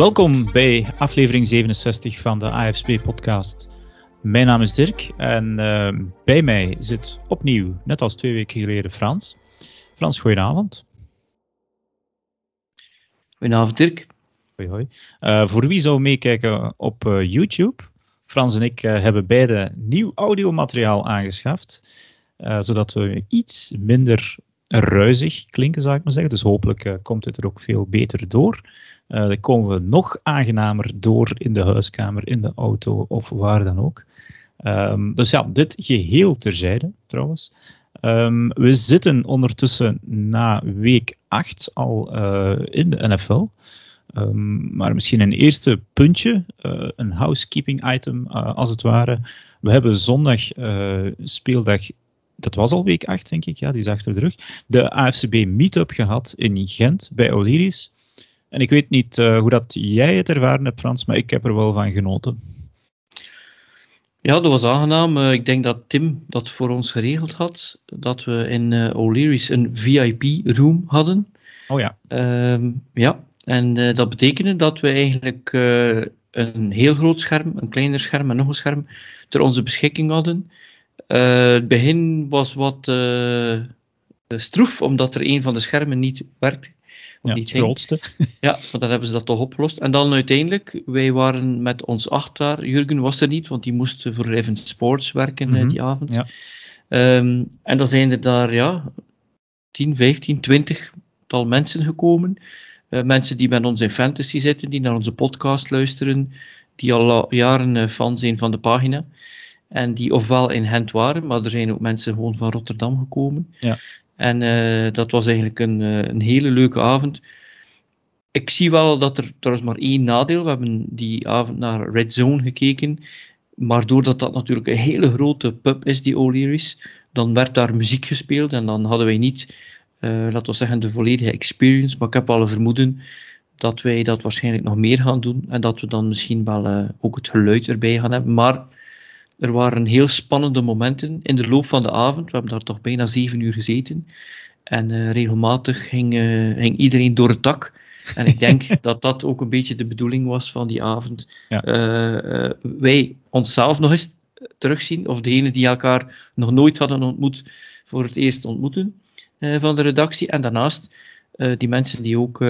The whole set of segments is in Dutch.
Welkom bij aflevering 67 van de AFSP-podcast. Mijn naam is Dirk en uh, bij mij zit opnieuw, net als twee weken geleden, Frans. Frans, goedenavond. Goedenavond, Dirk. Hoi, hoi. Uh, voor wie zou meekijken op uh, YouTube, Frans en ik uh, hebben beide nieuw audiomateriaal aangeschaft, zodat we iets minder ruizig klinken, zou ik maar zeggen. Dus hopelijk komt het er ook veel beter door. Uh, dan komen we nog aangenamer door in de huiskamer, in de auto of waar dan ook. Um, dus ja, dit geheel terzijde trouwens. Um, we zitten ondertussen na week 8 al uh, in de NFL. Um, maar misschien een eerste puntje, uh, een housekeeping item als het ware. We hebben zondag speeldag dat was al week 8, denk ik, ja, die is achter de rug. De AFCB Meetup gehad in Gent bij Osiris. En ik weet niet uh, hoe dat jij het ervaren hebt, Frans, maar ik heb er wel van genoten. Ja, dat was aangenaam. Uh, ik denk dat Tim dat voor ons geregeld had. Dat we in uh, O'Leary's een VIP-room hadden. Oh ja. Uh, ja, en dat betekende dat we eigenlijk een heel groot scherm, een kleiner scherm en nog een scherm ter onze beschikking hadden. het begin was wat stroef, omdat er een van de schermen niet werkte ja, niet het grootste. Ja, maar dan hebben ze dat toch opgelost. En dan uiteindelijk, wij waren met ons acht daar. Jurgen was er niet, want die moest voor Even Sports werken mm -hmm. die avond. Ja. Um, en dan zijn er daar ja, 10, 15, 20 tal mensen gekomen. Uh, mensen die met ons in fantasy zitten, die naar onze podcast luisteren, die al jaren uh, fan zijn van de pagina. En die ofwel in Gent waren, maar er zijn ook mensen gewoon van Rotterdam gekomen. Ja. En uh, dat was eigenlijk een, uh, een hele leuke avond. Ik zie wel dat er, er is maar één nadeel. We hebben die avond naar Red Zone gekeken. Maar doordat dat natuurlijk een hele grote pub is, die O'Leary's, dan werd daar muziek gespeeld. En dan hadden wij niet, uh, laten we zeggen, de volledige experience. Maar ik heb al een vermoeden dat wij dat waarschijnlijk nog meer gaan doen. En dat we dan misschien wel ook het geluid erbij gaan hebben. Maar er waren heel spannende momenten in de loop van de avond. We hebben daar toch bijna zeven uur gezeten. En uh, regelmatig ging, uh, ging, iedereen door het dak. En ik denk dat dat ook een beetje de bedoeling was van die avond. Ja. Uh, wij onszelf nog eens terugzien, of degenen die elkaar nog nooit hadden ontmoet, voor het eerst ontmoeten van de redactie. En daarnaast die mensen die ook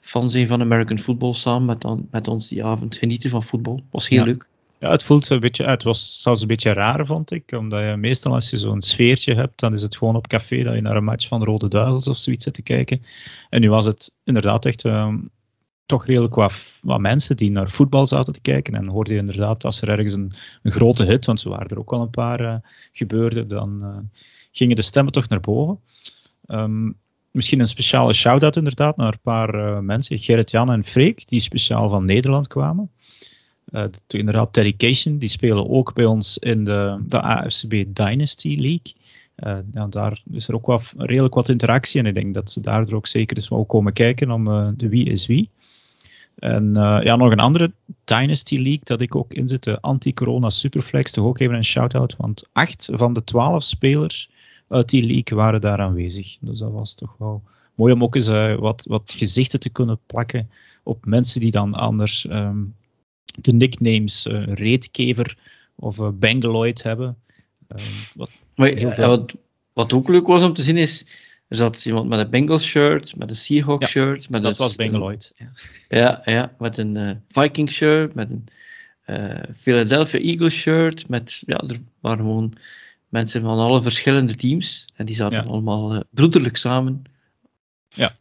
fan zijn van American Football samen met, met ons die avond genieten van voetbal. Was heel ja. leuk. Ja, het voelt een beetje. Het was zelfs een beetje raar, vond ik. Omdat je meestal als je zo'n sfeertje hebt, dan is het gewoon op café dat je naar een match van Rode Duivels of zoiets zit te kijken. En nu was het inderdaad echt um, toch redelijk wat, wat, mensen die naar voetbal zaten te kijken. En hoorde je inderdaad, als er ergens een, een grote hit, want ze waren er ook wel een paar uh, gebeurde, dan uh, gingen de stemmen toch naar boven. Um, misschien een speciale shout-out inderdaad naar een paar uh, mensen, Gerrit-Jan en Freek, die speciaal van Nederland kwamen. Uh, inderdaad, Dedication, die spelen ook bij ons in de, de AFCB Dynasty League. Ja, daar is er ook wel redelijk wat interactie en ik denk dat ze daar ook zeker eens wel komen kijken om uh, de wie is wie. En ja, nog een andere Dynasty League dat ik ook in zit, de Anti-Corona Superflex, toch ook even een shout-out, want acht van de twaalf spelers uit die league waren daar aanwezig. Dus dat was toch wel mooi om ook eens wat, wat gezichten te kunnen plakken op mensen die dan anders um, de nicknames uh, Reetkever of uh, Bangaloid hebben. Uh, wat, maar, ja, wat, wat, ook leuk was om te zien is, er zat iemand met een Bengals shirt, met een Seahawk ja, shirt. Met dat een, was Bangaloid. Ja. ja, ja, met een Viking shirt, met een Philadelphia Eagles shirt. Met, ja, er waren gewoon mensen van alle verschillende teams. En die zaten allemaal broederlijk samen. Ja,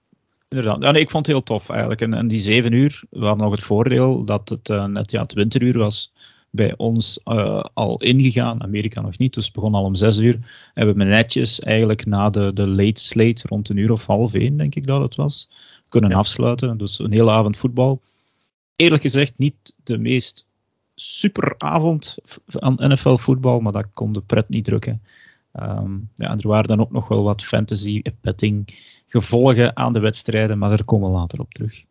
Inderdaad. Ja, nee, ik vond het heel tof eigenlijk. En, en die zeven uur, we hadden nog het voordeel dat het uh, net ja, het winteruur was bij ons uh, al ingegaan, Amerika nog niet, dus het begon al om zes uur. En we hebben netjes eigenlijk na de, de late slate, rond een uur of half één denk ik dat het was, kunnen ja. afsluiten. Dus een hele avond voetbal. Eerlijk gezegd niet de meest superavond aan NFL voetbal, maar dat kon de pret niet drukken. Um, ja, en er waren dan ook nog wel wat fantasy betting gevolgen aan de wedstrijden, maar daar komen we later op terug.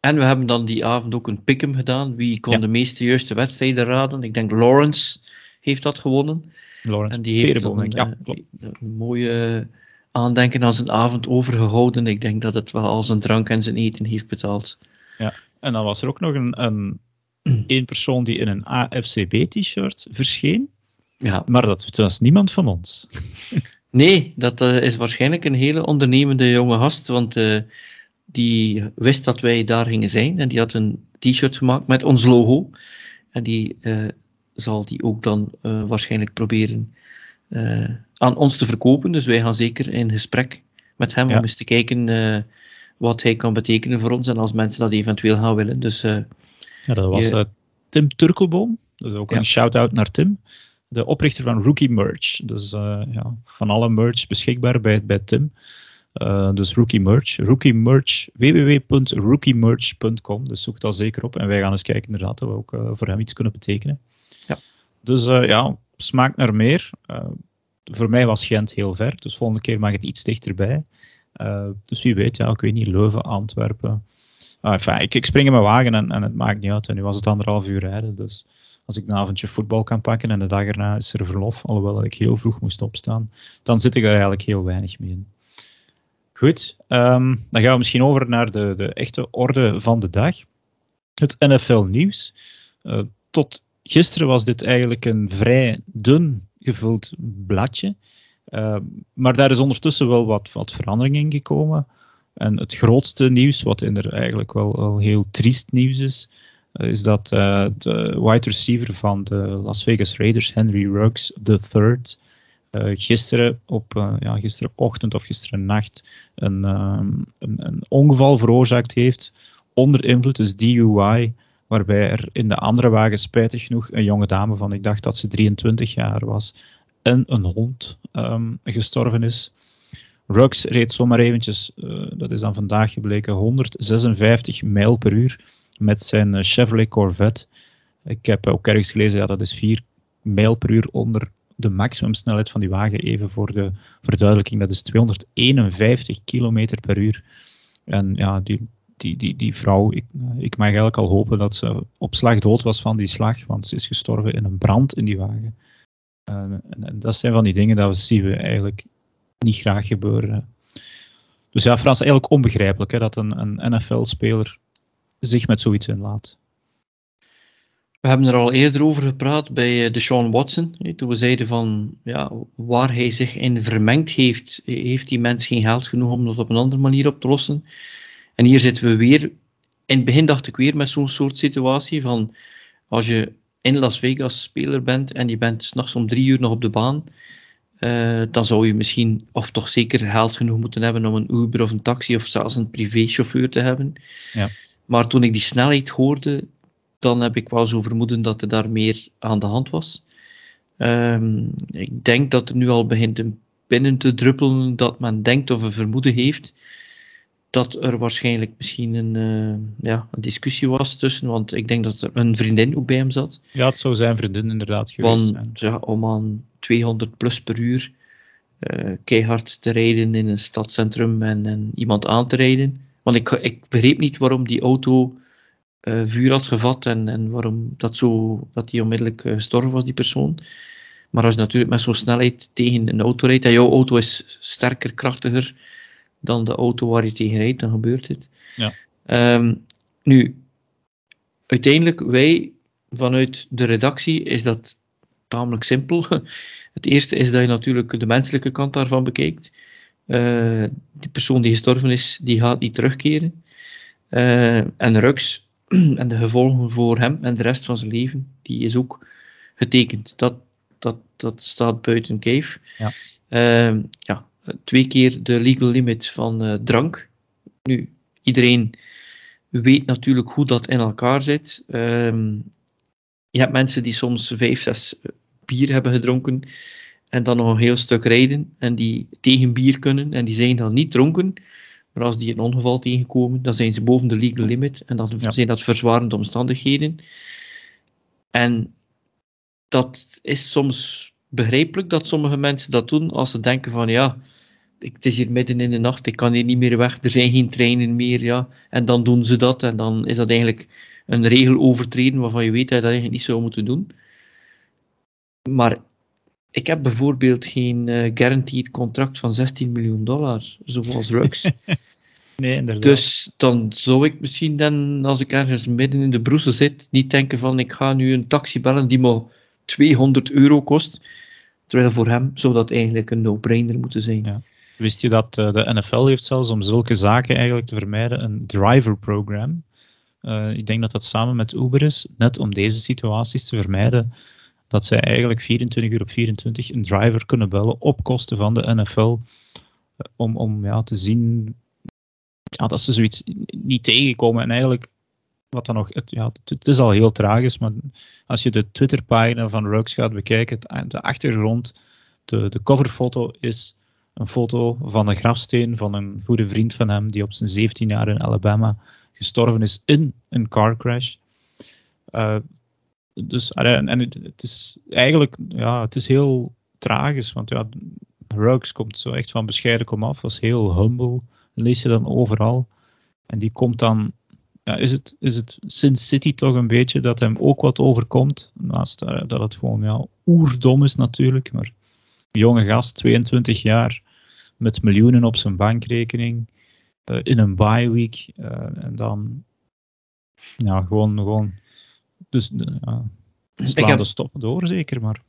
En we hebben dan die avond ook een pick'em gedaan. Wie kon ja. de meeste juiste wedstrijden raden? Ik denk Lawrence heeft dat gewonnen. Lawrence en die heeft een, ja, een, een, mooie aandenken aan zijn avond overgehouden. Ik denk dat het wel al zijn drank en zijn eten heeft betaald. Ja, En dan was er ook nog een, een, een persoon die in een AFCB-t-shirt verscheen. Ja. Maar dat was niemand van ons. Nee, dat uh, is waarschijnlijk een hele ondernemende jonge gast, want uh, die wist dat wij daar gingen zijn en die had een t-shirt gemaakt met ons logo. En die uh, zal die ook dan waarschijnlijk proberen aan ons te verkopen. Dus wij gaan zeker in gesprek met hem om eens te kijken wat hij kan betekenen voor ons en als mensen dat eventueel gaan willen. Dus, ja, dat was Tim Turkelboom. Dus ook een shout-out naar Tim de oprichter van Rookie Merch. Dus uh, ja, van alle merch beschikbaar bij, bij Tim. Uh, dus Rookie Merch. Rookie Merch, www.rookiemerch.com. Dus zoek dat zeker op. En wij gaan eens kijken inderdaad dat we ook uh, voor hem iets kunnen betekenen. Ja. Dus ja, smaakt naar meer. voor mij was Gent heel ver, dus volgende keer mag het iets dichterbij. dus wie weet, ja, ik weet niet, Leuven, Antwerpen. Ah, enfin, ik, ik spring in mijn wagen en, en het maakt niet uit. En nu was het anderhalf uur rijden, dus als ik een avondje voetbal kan pakken en de dag erna is er verlof, alhoewel ik heel vroeg moest opstaan, dan zit ik er eigenlijk heel weinig mee in. Goed, um, dan gaan we misschien over naar de, de echte orde van de dag. Het NFL-nieuws. Eh, tot gisteren was dit eigenlijk een vrij dun gevuld bladje. Uh, maar daar is ondertussen wel wat, wat verandering in gekomen. En het grootste nieuws, wat er eigenlijk wel, wel heel triest nieuws is, is dat uh, de wide receiver van de Las Vegas Raiders, Henry Ruggs III, uh, gisteren op, ja, gisterenochtend of gisteren nacht een, um, een, een, ongeval veroorzaakt heeft onder invloed, dus DUI, waarbij er in de andere wagen spijtig genoeg een jonge dame van, ik dacht dat ze 23 jaar was, en een hond um, gestorven is. Ruggs reed zomaar eventjes, dat is dan vandaag gebleken, 156 mijl per uur met zijn eh, Chevrolet Corvette. Ik heb ook ergens gelezen, ja, dat is 4 mijl per uur onder de maximumsnelheid van die wagen. Even voor de verduidelijking, dat is 251 kilometer per uur. En ja, die, die, die, die vrouw, ik, ik mag eigenlijk al hopen dat ze op slag dood was van die slag, want ze is gestorven in een brand in die wagen. En, en, dat zijn van die dingen dat we, zien we eigenlijk niet graag gebeuren. Dus ja, Frans, eigenlijk onbegrijpelijk hè, dat een, een NFL-speler zich met zoiets inlaat. We hebben er al eerder over gepraat bij eh, de Sean Watson. Toen we zeiden van ja, waar hij zich in vermengd heeft, heeft die mens geen geld genoeg om dat op een andere manier op te lossen. En hier zitten we weer. In het begin dacht ik weer met zo'n soort situatie van als je in Las Vegas speler bent en je bent s'nachts om drie uur nog op de baan, uh, dan zou je misschien, of toch zeker geld genoeg moeten hebben om een Uber of een taxi of zelfs een privéchauffeur te hebben. Ja. Maar toen ik die snelheid hoorde, dan heb ik wel zo vermoeden dat er daar meer aan de hand was. Um, ik denk dat er nu al begint binnen te druppelen dat men denkt of een vermoeden heeft dat er waarschijnlijk misschien een, uh, ja, een discussie was tussen, want ik denk dat er een vriendin ook bij hem zat. Ja, het zou zijn vriendin inderdaad geweest zijn. Ja, om aan 200 plus per uur uh, keihard te rijden in een stadcentrum en, en iemand aan te rijden. Want ik, ik begreep niet waarom die auto uh, vuur had gevat en, en waarom dat, zo, dat die onmiddellijk uh, gestorven was, die persoon. Maar als je natuurlijk met zo'n snelheid tegen een auto rijdt en jouw auto is sterker, krachtiger dan de auto waar je tegen rijdt, dan gebeurt het. Ja. Um, nu, uiteindelijk, wij vanuit de redactie is dat tamelijk simpel. Het eerste is dat je natuurlijk de menselijke kant daarvan bekijkt. Uh, die persoon die gestorven is, die gaat niet terugkeren. Uh, en Rux en de gevolgen voor hem en de rest van zijn leven, die is ook getekend. Dat, dat, dat staat buiten kijf. Ja. Uh, ja, twee keer de legal limit van drank. Nu, iedereen weet natuurlijk hoe dat in elkaar zit. Ehm, je hebt mensen die soms vijf, zes bier hebben gedronken en dan nog een heel stuk rijden en die tegen bier kunnen en die zijn dan niet dronken, maar als die een ongeval tegenkomen, dan zijn ze boven de legal limit en dan zijn dat verzwarende omstandigheden. En dat is soms begrijpelijk dat sommige mensen dat doen als ze denken van ja, het is hier midden in de nacht, ik kan hier niet meer weg, er zijn geen treinen meer, ja. En dan doen ze dat en dan is dat eigenlijk een regel overtreden waarvan je weet dat je dat eigenlijk niet zou moeten doen. Maar ik heb bijvoorbeeld geen uh, guaranteed contract van 16 miljoen dollar, zoals Rux. Nee, inderdaad. Dus dan zou ik misschien dan, als ik ergens midden in de broesel zit, niet denken van ik ga nu een taxi bellen die me 200 euro kost. Terwijl voor hem zou dat eigenlijk een no-brainer moeten zijn. Ja. Wist je dat uh, de NFL heeft zelfs om zulke zaken eigenlijk te vermijden een driver program? Uh, ik denk dat dat samen met Uber is, net om deze situaties te vermijden, dat zij eigenlijk 24 uur op 24 een driver kunnen bellen op kosten van de NFL, om, om ja, te zien ja, dat ze zoiets niet tegenkomen. En eigenlijk, wat dan nog, het, ja, het, is al heel tragisch, maar als je de Twitterpagina van Rux gaat bekijken, de achtergrond, de, de coverfoto is een foto van een grafsteen van een goede vriend van hem, die op zijn 17 jaar in Alabama gestorven is in een car crash. Uh, dus, en, en het, is eigenlijk, ja, het is heel tragisch, want ja, Ruggs komt zo echt van bescheiden kom af, was heel humble, lees je dan overal. En die komt dan, ja, is het, is het Sin City toch een beetje dat hem ook wat overkomt, naast uh, dat het gewoon ja, oerdom is natuurlijk, maar jonge gast, 22 jaar, met miljoenen op zijn bankrekening, uh, in een bye week, uh, en dan ja, gewoon, gewoon dus ja, slaan heb... de stoppen door zeker, maar...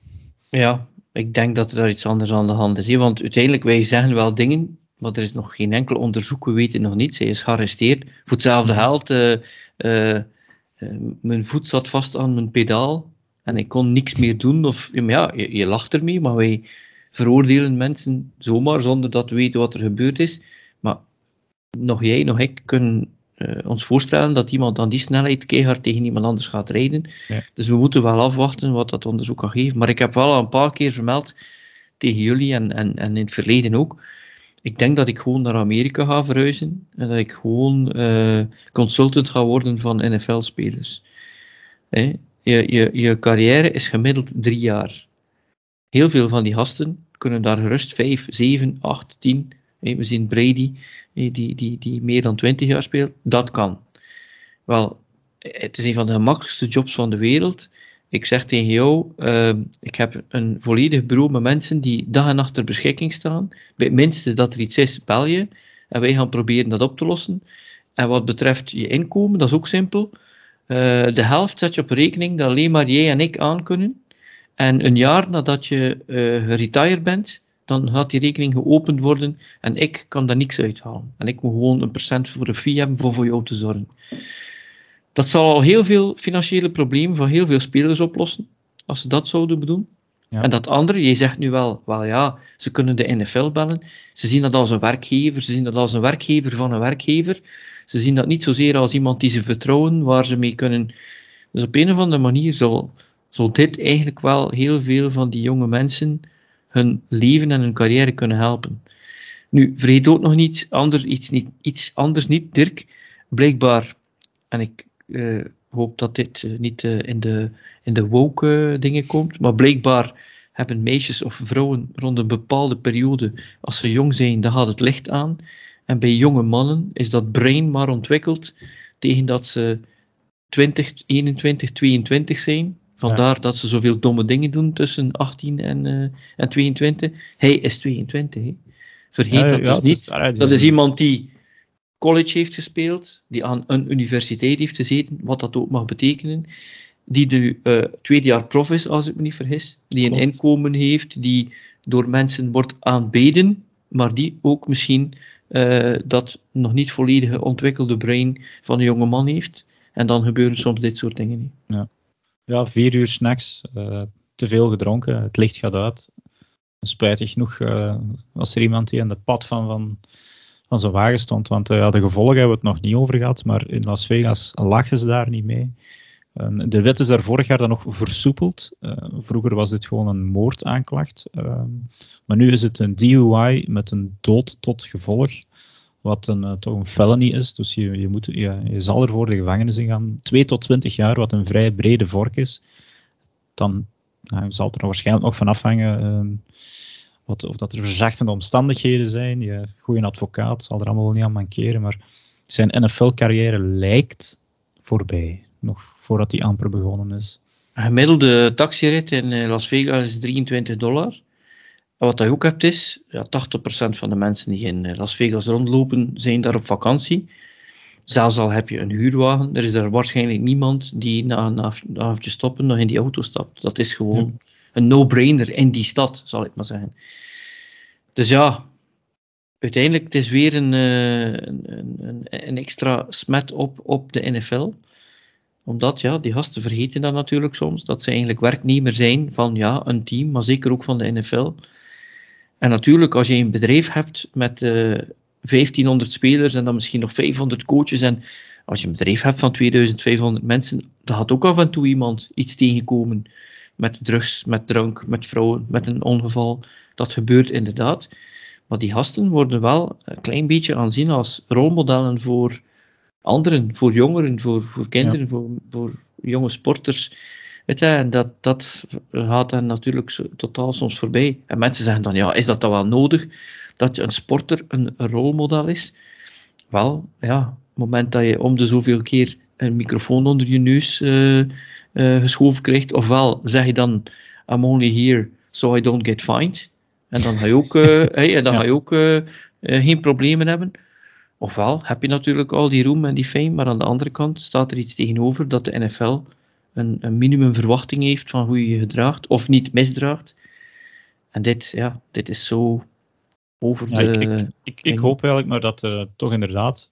Ja, ik denk dat er daar iets anders aan de hand is. Want uiteindelijk, wij zeggen wel dingen, maar er is nog geen enkel onderzoek, we weten nog niets. Hij is gearresteerd. Voor hetzelfde geld, uh, uh, mijn voet zat vast aan mijn pedaal en ik kon niks meer doen. Of, ja, je, je lacht ermee, maar wij veroordelen mensen zomaar zonder dat we weten wat er gebeurd is. Maar nog jij, nog ik kunnen ons voorstellen dat iemand aan die snelheid keihard tegen iemand anders gaat rijden. Ja. Dus we moeten wel afwachten wat dat onderzoek kan geven. Maar ik heb wel al een paar keer vermeld tegen jullie en, en, en in het verleden ook. Ik denk dat ik gewoon naar Amerika ga verhuizen en dat ik gewoon uh, consultant ga worden van NFL-spelers. Je, je, je carrière is gemiddeld drie jaar. Heel veel van die gasten kunnen daar gerust vijf, zeven, acht, tien. We zien Brady, die, die, die meer dan 20 jaar speelt, dat kan. Wel, het is een van de gemakkelijkste jobs van de wereld. Ik zeg tegen jou, uh, ik heb een volledig bureau met mensen die dag en nacht ter beschikking staan. Bij het minste dat er iets is, bel je. En wij gaan proberen dat op te lossen. En wat betreft je inkomen, dat is ook simpel. Uh, de helft zet je op rekening dat alleen maar jij en ik aan kunnen. En een jaar nadat je uh, geretired bent, dan gaat die rekening geopend worden en ik kan daar niks uithalen. En ik moet gewoon een procent voor de fee hebben voor voor jou te zorgen. Dat zal al heel veel financiële problemen van heel veel spelers oplossen, als ze dat zouden doen. Ja. En dat andere, je zegt nu wel, wel ja, ze kunnen de NFL bellen. Ze zien dat als een werkgever, ze zien dat als een werkgever van een werkgever. Ze zien dat niet zozeer als iemand die ze vertrouwen, waar ze mee kunnen. Dus op een of andere manier zal, zal dit eigenlijk wel heel veel van die jonge mensen hun leven en hun carrière kunnen helpen. Nu, vergeet ook nog iets anders, iets, niet, iets anders niet, Dirk. Blijkbaar, en ik uh, hoop dat dit uh, niet uh, in de, in de woke dingen komt, maar blijkbaar hebben meisjes of vrouwen rond een bepaalde periode, als ze jong zijn, dan gaat het licht aan. En bij jonge mannen is dat brein maar ontwikkeld tegen dat ze 20, 21, 22 zijn. Vandaar dat ze zoveel domme dingen doen tussen 18 en, uh, en 22. Hij is 22. Hè. Vergeet ja, dat ja, dus niet. Is, dat is iemand die college heeft gespeeld, die aan een universiteit heeft gezeten, wat dat ook mag betekenen. Die de uh, tweede jaar prof is, als ik me niet vergis. Die een inkomen heeft, die door mensen wordt aanbeden, maar die ook misschien uh, dat nog niet volledige ontwikkelde brein van een jonge man heeft. En dan gebeuren soms dit soort dingen niet. Ja ja, vier uur s'nachts, uh, te veel gedronken, het licht gaat uit. Spijtig genoeg uh, was er iemand die aan de pad van, van, van zijn wagen stond, want de gevolgen hebben we het nog niet over gehad, maar in Las Vegas lachen ze daar niet mee. de wet is daar vorig jaar dan nog versoepeld. vroeger was dit gewoon een moordaanklacht, maar nu is het een DUI met een dood tot gevolg wat een, uh, toch een felony is. Dus je, je, moet, je, je zal er voor de gevangenis in gaan. 2 tot 20 jaar, wat een vrij brede vork is. Dan nou, zal het er waarschijnlijk nog van afhangen uh, wat, of dat er verzachtende omstandigheden zijn. Je goede advocaat zal er allemaal niet aan mankeren. Maar zijn NFL-carrière lijkt voorbij. Nog voordat die amper begonnen is. Een gemiddelde taxirit in eh, Las Vegas is 23 dollar wat je ook hebt is, ja, 80% van de mensen die in eh, Las Vegas rondlopen, zijn daar op vakantie. Zelfs al heb je een huurwagen, er is er waarschijnlijk niemand die na een avondje stoppen nog in die auto stapt. Dat is gewoon een no-brainer in die stad, zal ik maar zeggen. Dus ja, uiteindelijk het is weer een, eh, een, een, een extra smet op, op de NFL omdat ja, die gasten vergeten dat natuurlijk soms, dat ze eigenlijk werknemer zijn van ja, een team, maar zeker ook van de NFL. En natuurlijk, als je een bedrijf hebt met uh, eh, 1500 spelers en dan misschien nog 500 coaches, en als je een bedrijf hebt van 2500 mensen, dan gaat ook af en toe iemand iets tegenkomen met drugs, met drank, met vrouwen, met een ongeval. Dat gebeurt inderdaad. Maar die gasten worden wel een klein beetje aanzien als rolmodellen voor anderen, voor jongeren, voor, voor kinderen, voor, voor jonge sporters. Weet je, en dat, dat gaat dan natuurlijk totaal soms voorbij. En mensen zeggen dan, ja, is dat dan wel nodig dat een sporter een, rolmodel is? Wel, ja, op het moment dat je om de zoveel keer een microfoon onder je neus uh, uh, geschoven krijgt, ofwel zeg je dan, I'm only here so I don't get fined. En dan ga je ook, uh, hey, en dan ga je ook geen problemen hebben. Ofwel heb je natuurlijk al die roem en die fame, maar aan de andere kant staat er iets tegenover dat de NFL een, een minimum verwachting heeft van hoe je je gedraagt of niet misdraagt. En dit, ja, dit is zo over de. Ik, ik, ik, hoop eigenlijk maar dat er toch inderdaad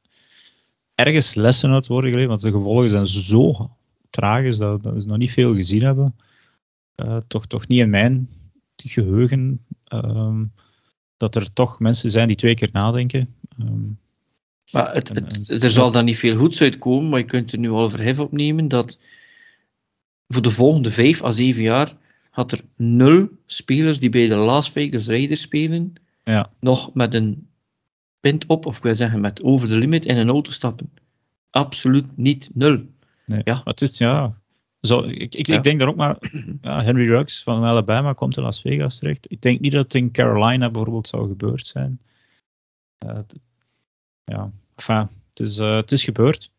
ergens lessen uit worden geleerd, want de gevolgen zijn zo tragisch dat, dat we nog niet veel gezien hebben. Uh, toch, toch niet in mijn geheugen. Uh, dat er toch mensen zijn die twee keer nadenken. Um, maar het, er zal dan niet veel goeds uitkomen, maar je kunt er nu al verhef opnemen dat voor de volgende vijf à zeven jaar had er nul spelers die bij de Las Vegas Raiders spelen, ja. nog met een pint op, of ik wil zeggen met over de limit in een auto stappen. Absoluut niet nul. Nee, ja. het is, ja, zo, ik, ik, ik denk daar ook maar, ja, Henry Ruggs van Alabama komt in Las Vegas terecht. Ik denk niet dat het in Carolina bijvoorbeeld zou gebeurd zijn. Uh, ja, enfin, het is, uh, het is gebeurd.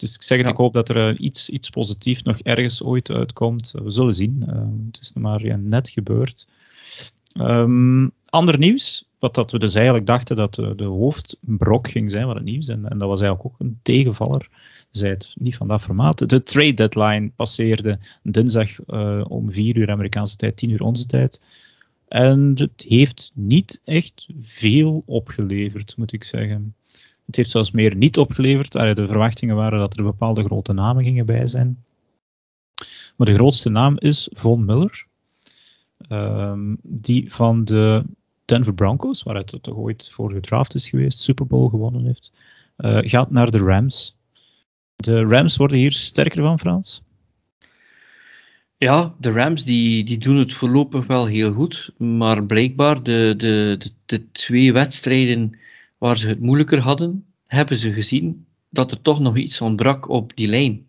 Dus ik zeg het, ik hoop dat er uh, iets, iets positiefs nog ergens ooit uitkomt. We zullen zien. Uh, het is maar ja, net gebeurd. Um, ander nieuws, wat dat we dus eigenlijk dachten dat de, de hoofdbrok ging zijn van het nieuws. En, en dat was eigenlijk ook een tegenvaller. Zij het niet van dat formaat. De trade deadline passeerde dinsdag uh, om 4 uur Amerikaanse tijd, 10 uur onze tijd. En het heeft niet echt veel opgeleverd, moet ik zeggen. Het heeft zelfs meer niet opgeleverd. De verwachtingen waren dat er bepaalde grote namen gingen bij zijn. Maar de grootste naam is Von Miller. Um, die van de Denver Broncos, waar hij toch ooit voor gedraft is geweest, Super Bowl gewonnen heeft, uh, gaat naar de Rams. De Rams worden hier sterker van, Frans? Ja, de Rams die, die doen het voorlopig wel heel goed. Maar blijkbaar de, de, de twee wedstrijden waar ze het moeilijker hadden, hebben ze gezien dat er toch nog iets ontbrak op die lijn.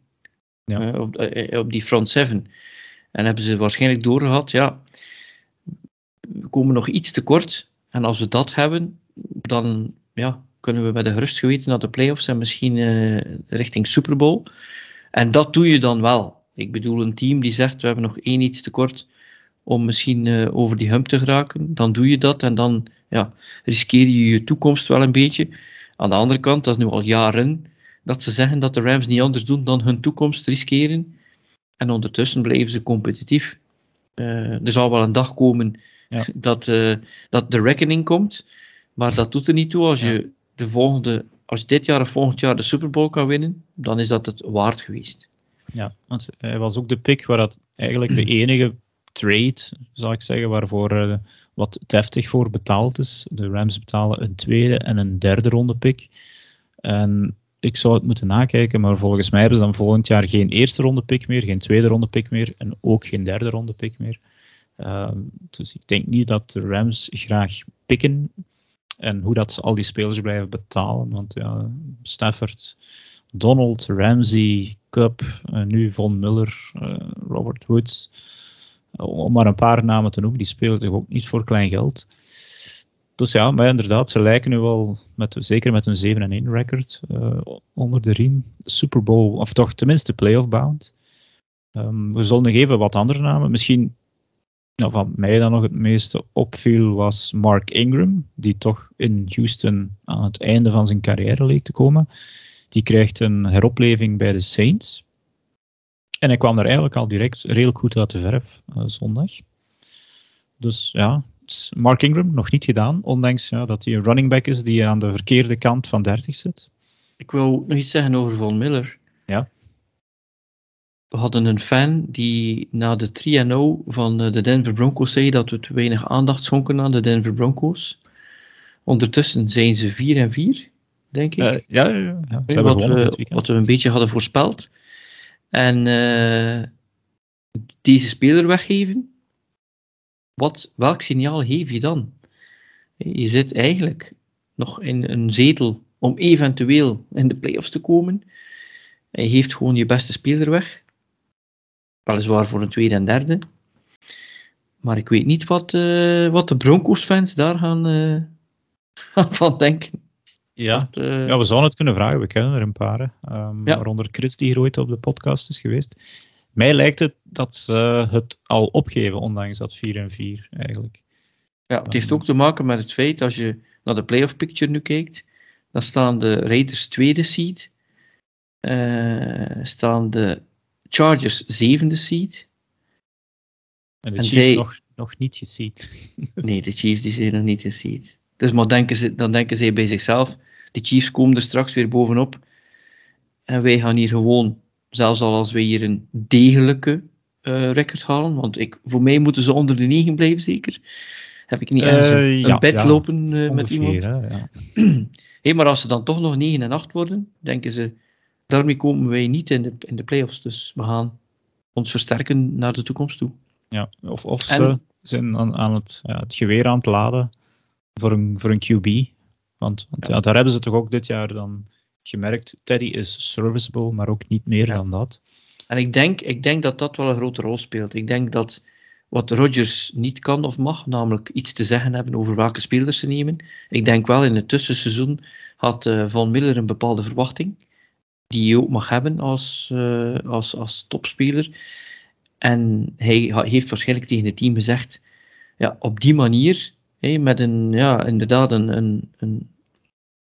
Ja. Uh, op, uh, op, die front seven. En hebben ze waarschijnlijk doorgehad, ja, we komen nog iets tekort. En als we dat hebben, dan ja, kunnen we met de gerust geweten naar de playoffs en misschien uh, richting Super Bowl. En dat doe je dan wel. Ik bedoel, een team die zegt we hebben nog één iets tekort om misschien uh, over die hump te geraken, dan doe je dat en dan ja, riskeer je je toekomst wel een beetje. Aan de andere kant, dat is nu al jaren dat ze zeggen dat de Rams niet anders doen dan hun toekomst riskeren. En ondertussen blijven ze competitief. Uh, er zal wel een dag komen ja. dat, uh, dat de reckoning komt, maar dat doet er niet toe. Als je, de volgende, als je dit jaar of volgend jaar de Super Bowl kan winnen, dan is dat het waard geweest. Ja, want hij was ook de pick waar dat eigenlijk de enige trade, zal ik zeggen, waarvoor uh, wat deftig voor betaald is. De Rams betalen een tweede en een derde ronde pick. En ik zou het moeten nakijken, maar volgens mij hebben ze dan volgend jaar geen eerste ronde pick meer, geen tweede ronde pick meer en ook geen derde ronde pick meer. Uh, dus ik denk niet dat de Rams graag pikken en hoe dat ze al die spelers blijven betalen. Want ja, Stafford, Donald, Ramsey, Cup, nu Von Miller, uh, Robert Woods om maar een paar namen te noemen, die spelen toch ook niet voor klein geld. Dus ja, maar inderdaad, ze lijken nu wel, met, zeker met een 7 1 record, uh, onder de riem. Super Bowl, of toch tenminste playoff bound. Um, we zullen nog even wat andere namen. Misschien nou, wat mij dan nog het meeste opviel was Mark Ingram, die toch in Houston aan het einde van zijn carrière leek te komen. Die krijgt een heropleving bij de Saints. En hij kwam er eigenlijk al direct redelijk goed uit de verf uh, zondag. Dus ja, Mark Ingram nog niet gedaan, ondanks ja, dat hij een running back is die aan de verkeerde kant van 30 zit. Ik wil nog iets zeggen over Von Miller. Ja. We hadden een fan die na de 3-0 van eh, de Denver Broncos zei dat we te weinig aandacht schonken aan de Denver Broncos. Ondertussen zijn ze 4 en 4, denk ik. Uh, ja, ja, ja. Ze wat, we, wat we een beetje hadden voorspeld. En uh, deze speler weggeven, wat, welk signaal geef je dan? Je zit eigenlijk nog in een zetel om eventueel in de playoffs te komen. En je geeft gewoon je beste speler weg. Weliswaar voor een tweede en derde. Maar ik weet niet wat, uh, wat de Broncos-fans daar gaan uh, van denken. Ja. Dat, uh, ja, we zouden het kunnen vragen. We kennen er een paar. Um, ja. Waaronder Chris, die hier ooit op de podcast is geweest. Mij lijkt het dat ze het al opgeven, ondanks dat 4 en 4 eigenlijk. Ja, het heeft ook te maken met het feit, als je naar de playoff picture nu kijkt, dan staan de Raiders tweede seed, uh, staan de Chargers zevende seed. En de en Chiefs zij... nog, nog niet geseed. nee, de Chiefs die zijn nog niet geseed. Dus maar denken ze, dan denken zij bij zichzelf, de Chiefs komen er straks weer bovenop. En wij gaan hier gewoon, zelfs al als wij hier een degelijke uh, record halen, want ik, voor mij moeten ze onder de 9 blijven zeker. Heb ik niet ergens uh, een, ja, bed ja, lopen uh, met iemand? Hè, ja. hey, maar als ze dan toch nog 9 en 8 worden, denken ze, daarmee komen wij niet in de, in de playoffs. Dus we gaan ons versterken naar de toekomst toe. Ja, of, of ze zijn aan, aan het, ja, het geweer aan het laden voor een, voor een QB. Want, want ja. daar hebben ze toch ook dit jaar dan gemerkt. Teddy is serviceable, maar ook niet meer dan dat. En ik denk, ik denk dat dat wel een grote rol speelt. Ik denk dat wat Rodgers niet kan of mag, namelijk iets te zeggen hebben over welke spelers ze nemen. Ik denk wel in het tussenseizoen had uh, Van Miller een bepaalde verwachting, die je ook mag hebben als, uh, als, als topspeler. En hij heeft waarschijnlijk tegen het team gezegd, ja, op die manier, hey, met een, ja, inderdaad een, een, een,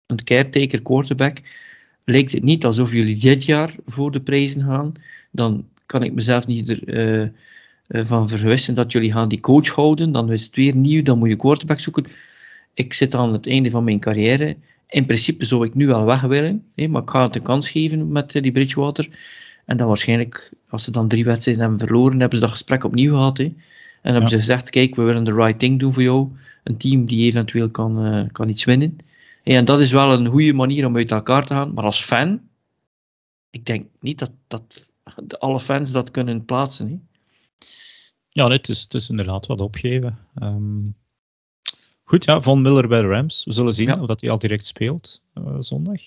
een caretaker quarterback, lijkt het niet alsof jullie dit jaar voor de prijzen gaan. Dan kan ik mezelf niet er, uh, van verwissen dat jullie gaan die coach houden. Dan is het weer nieuw, dan moet je quarterback zoeken. Ik zit aan het einde van mijn carrière. In principe zou ik nu wel weg willen, hè, maar ik ga het een kans geven met die Bridgewater. En dan waarschijnlijk, als ze dan drie wedstrijden hebben verloren, hebben ze dat gesprek opnieuw gehad. Hè. En hebben ze gezegd, kijk, we willen de right thing doen voor jou. Een team die eventueel kan, uh, kan iets winnen. En dat is wel een goede manier om uit elkaar te gaan. Maar als fan, ik denk niet dat, dat alle fans dat kunnen plaatsen. Hè. Ja, het, is, het is inderdaad wat opgeven. Um, goed, ja, Von Miller bij de Rams. We zullen zien ja. of dat hij al direct speelt uh, zondag.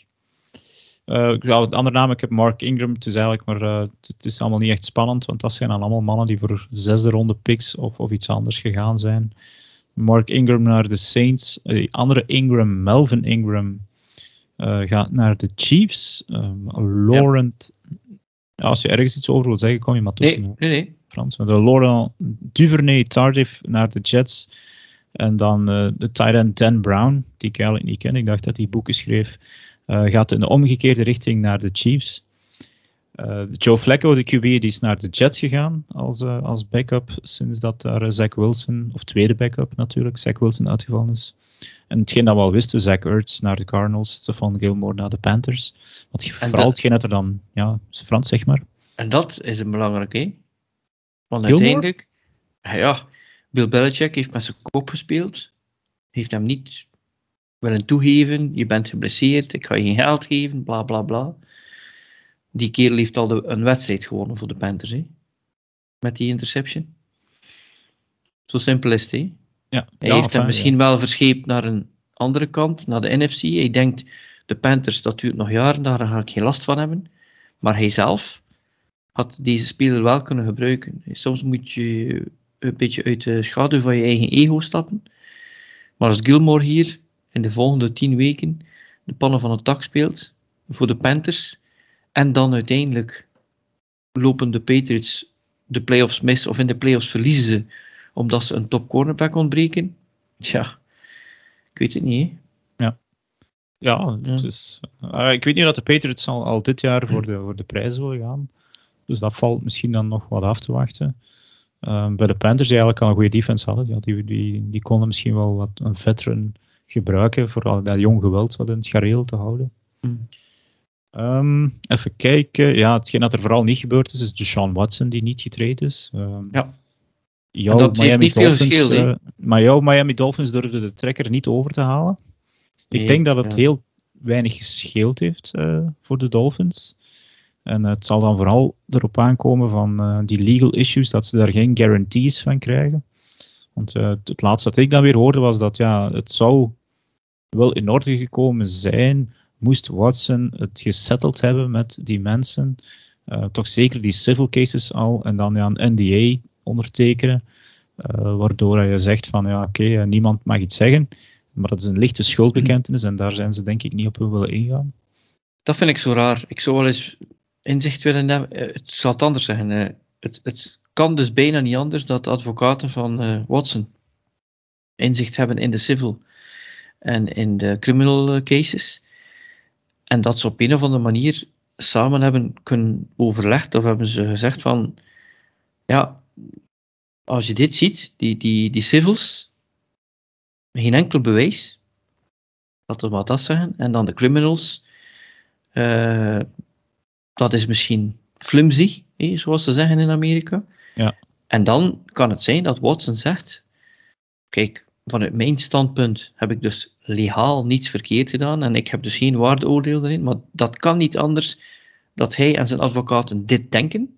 Uh, ja, andere naam, ik heb Mark Ingram. Het is eigenlijk maar, uh, het is allemaal niet echt spannend, want dat zijn dan allemaal mannen die voor zesde ronde picks of, of iets anders gegaan zijn. Mark Ingram naar de Saints. Uh, andere Ingram, Melvin Ingram, gaat naar de Chiefs. Um, Laurent, ja. als je ergens iets over wil zeggen, kom je maar tussen. Nee, nee, nee. Frans. De Laurent Duvernay Tardif naar de Jets. En dan de tight Dan Brown, die ik eigenlijk niet ken. Ik dacht dat hij boeken schreef. Uh, gaat in de omgekeerde richting naar de Chiefs. Uh, Joe Flacco, de QB, die is naar de Jets gegaan als, als backup. Sinds dat daar Zach Wilson, of tweede backup natuurlijk, Zach Wilson uitgevallen is. En hetgeen dat we al wisten, Zach Ertz naar de Cardinals, Stefan Gilmore naar de Panthers. Wat, vooral hetgeen dat er dan, ja, Frans zeg maar. En dat is een belangrijk, hè? Want uiteindelijk, ja, Bill Belichick heeft met zijn kop gespeeld. Heeft hem niet willen toegeven. Je bent geblesseerd, ik ga je geen geld geven, bla bla bla. Die kerel heeft al de, een wedstrijd gewonnen voor de Panthers, hè? met die interception. Zo simpel is het. Hè? Ja, Hij heeft hem misschien wel verscheept naar een andere kant, naar de NFC. Hij denkt, de Panthers, dat duurt nog jaren, daar ga ik geen last van hebben. Maar hij zelf had deze speler wel kunnen gebruiken. Soms moet je een beetje uit de schaduw van je eigen ego stappen. Maar als Gilmore hier in de volgende tien weken de pannen van het dak speelt voor de Panthers en dan uiteindelijk lopen de Patriots de playoffs mis of in de playoffs verliezen ze omdat ze een top cornerback ontbreken. Tja, ik weet het niet. Ja, ja, Dus, uh, ik weet niet dat de Patriots al, al dit jaar voor de, voor de prijzen willen gaan. Dus dat valt misschien dan nog wat af te wachten. Uh, bij de Panthers, die eigenlijk al een goede defense hadden, ja, die, die, die konden misschien wel wat een veteran gebruiken voor al dat jong geweld wat in het gareel te houden. Mm. Um, even kijken. Ja, hetgeen dat er vooral niet gebeurd is, is Deshaun Watson die niet getraind is. Um, ja. Jouw dat Miami heeft niet Dolphins, veel verschil. Uh, maar jouw Miami Dolphins durfde de trekker niet over te halen. Ik denk dat het heel weinig gescheeld heeft uh, voor de Dolphins. En het zal dan vooral erop aankomen van uh, die legal issues, dat ze daar geen guarantees van krijgen. Want het laatste dat ik dan weer hoorde was dat ja, het zou wel in orde gekomen zijn moest Watson het gesetteld hebben met die mensen. Uh, toch zeker die civil cases al en dan ja, een NDA ondertekenen. Uh, waardoor je zegt van ja oké, uh, niemand mag iets zeggen. Maar dat is een lichte schuldbekentenis en daar zijn ze denk ik niet op willen ingaan. Dat vind ik zo raar. Ik zou wel eens inzicht willen hebben. Het zal het anders zeggen. Het, het kan dus bijna niet anders dat advocaten van Watson inzicht hebben in de civil en in de criminal cases. En dat ze op een of andere manier samen hebben kunnen overlegd, of hebben ze gezegd van, ja, als je dit ziet, die, die, die civils, geen enkel bewijs, laten we maar dat zeggen, en dan de criminals, uh, dat is misschien flimsy, zoals ze zeggen in Amerika. Ja. En dan kan het zijn dat Watson zegt, kijk, vanuit mijn standpunt heb ik dus legaal niets verkeerd gedaan en ik heb dus geen waardeoordeel erin, maar dat kan niet anders dat hij en zijn advocaten dit denken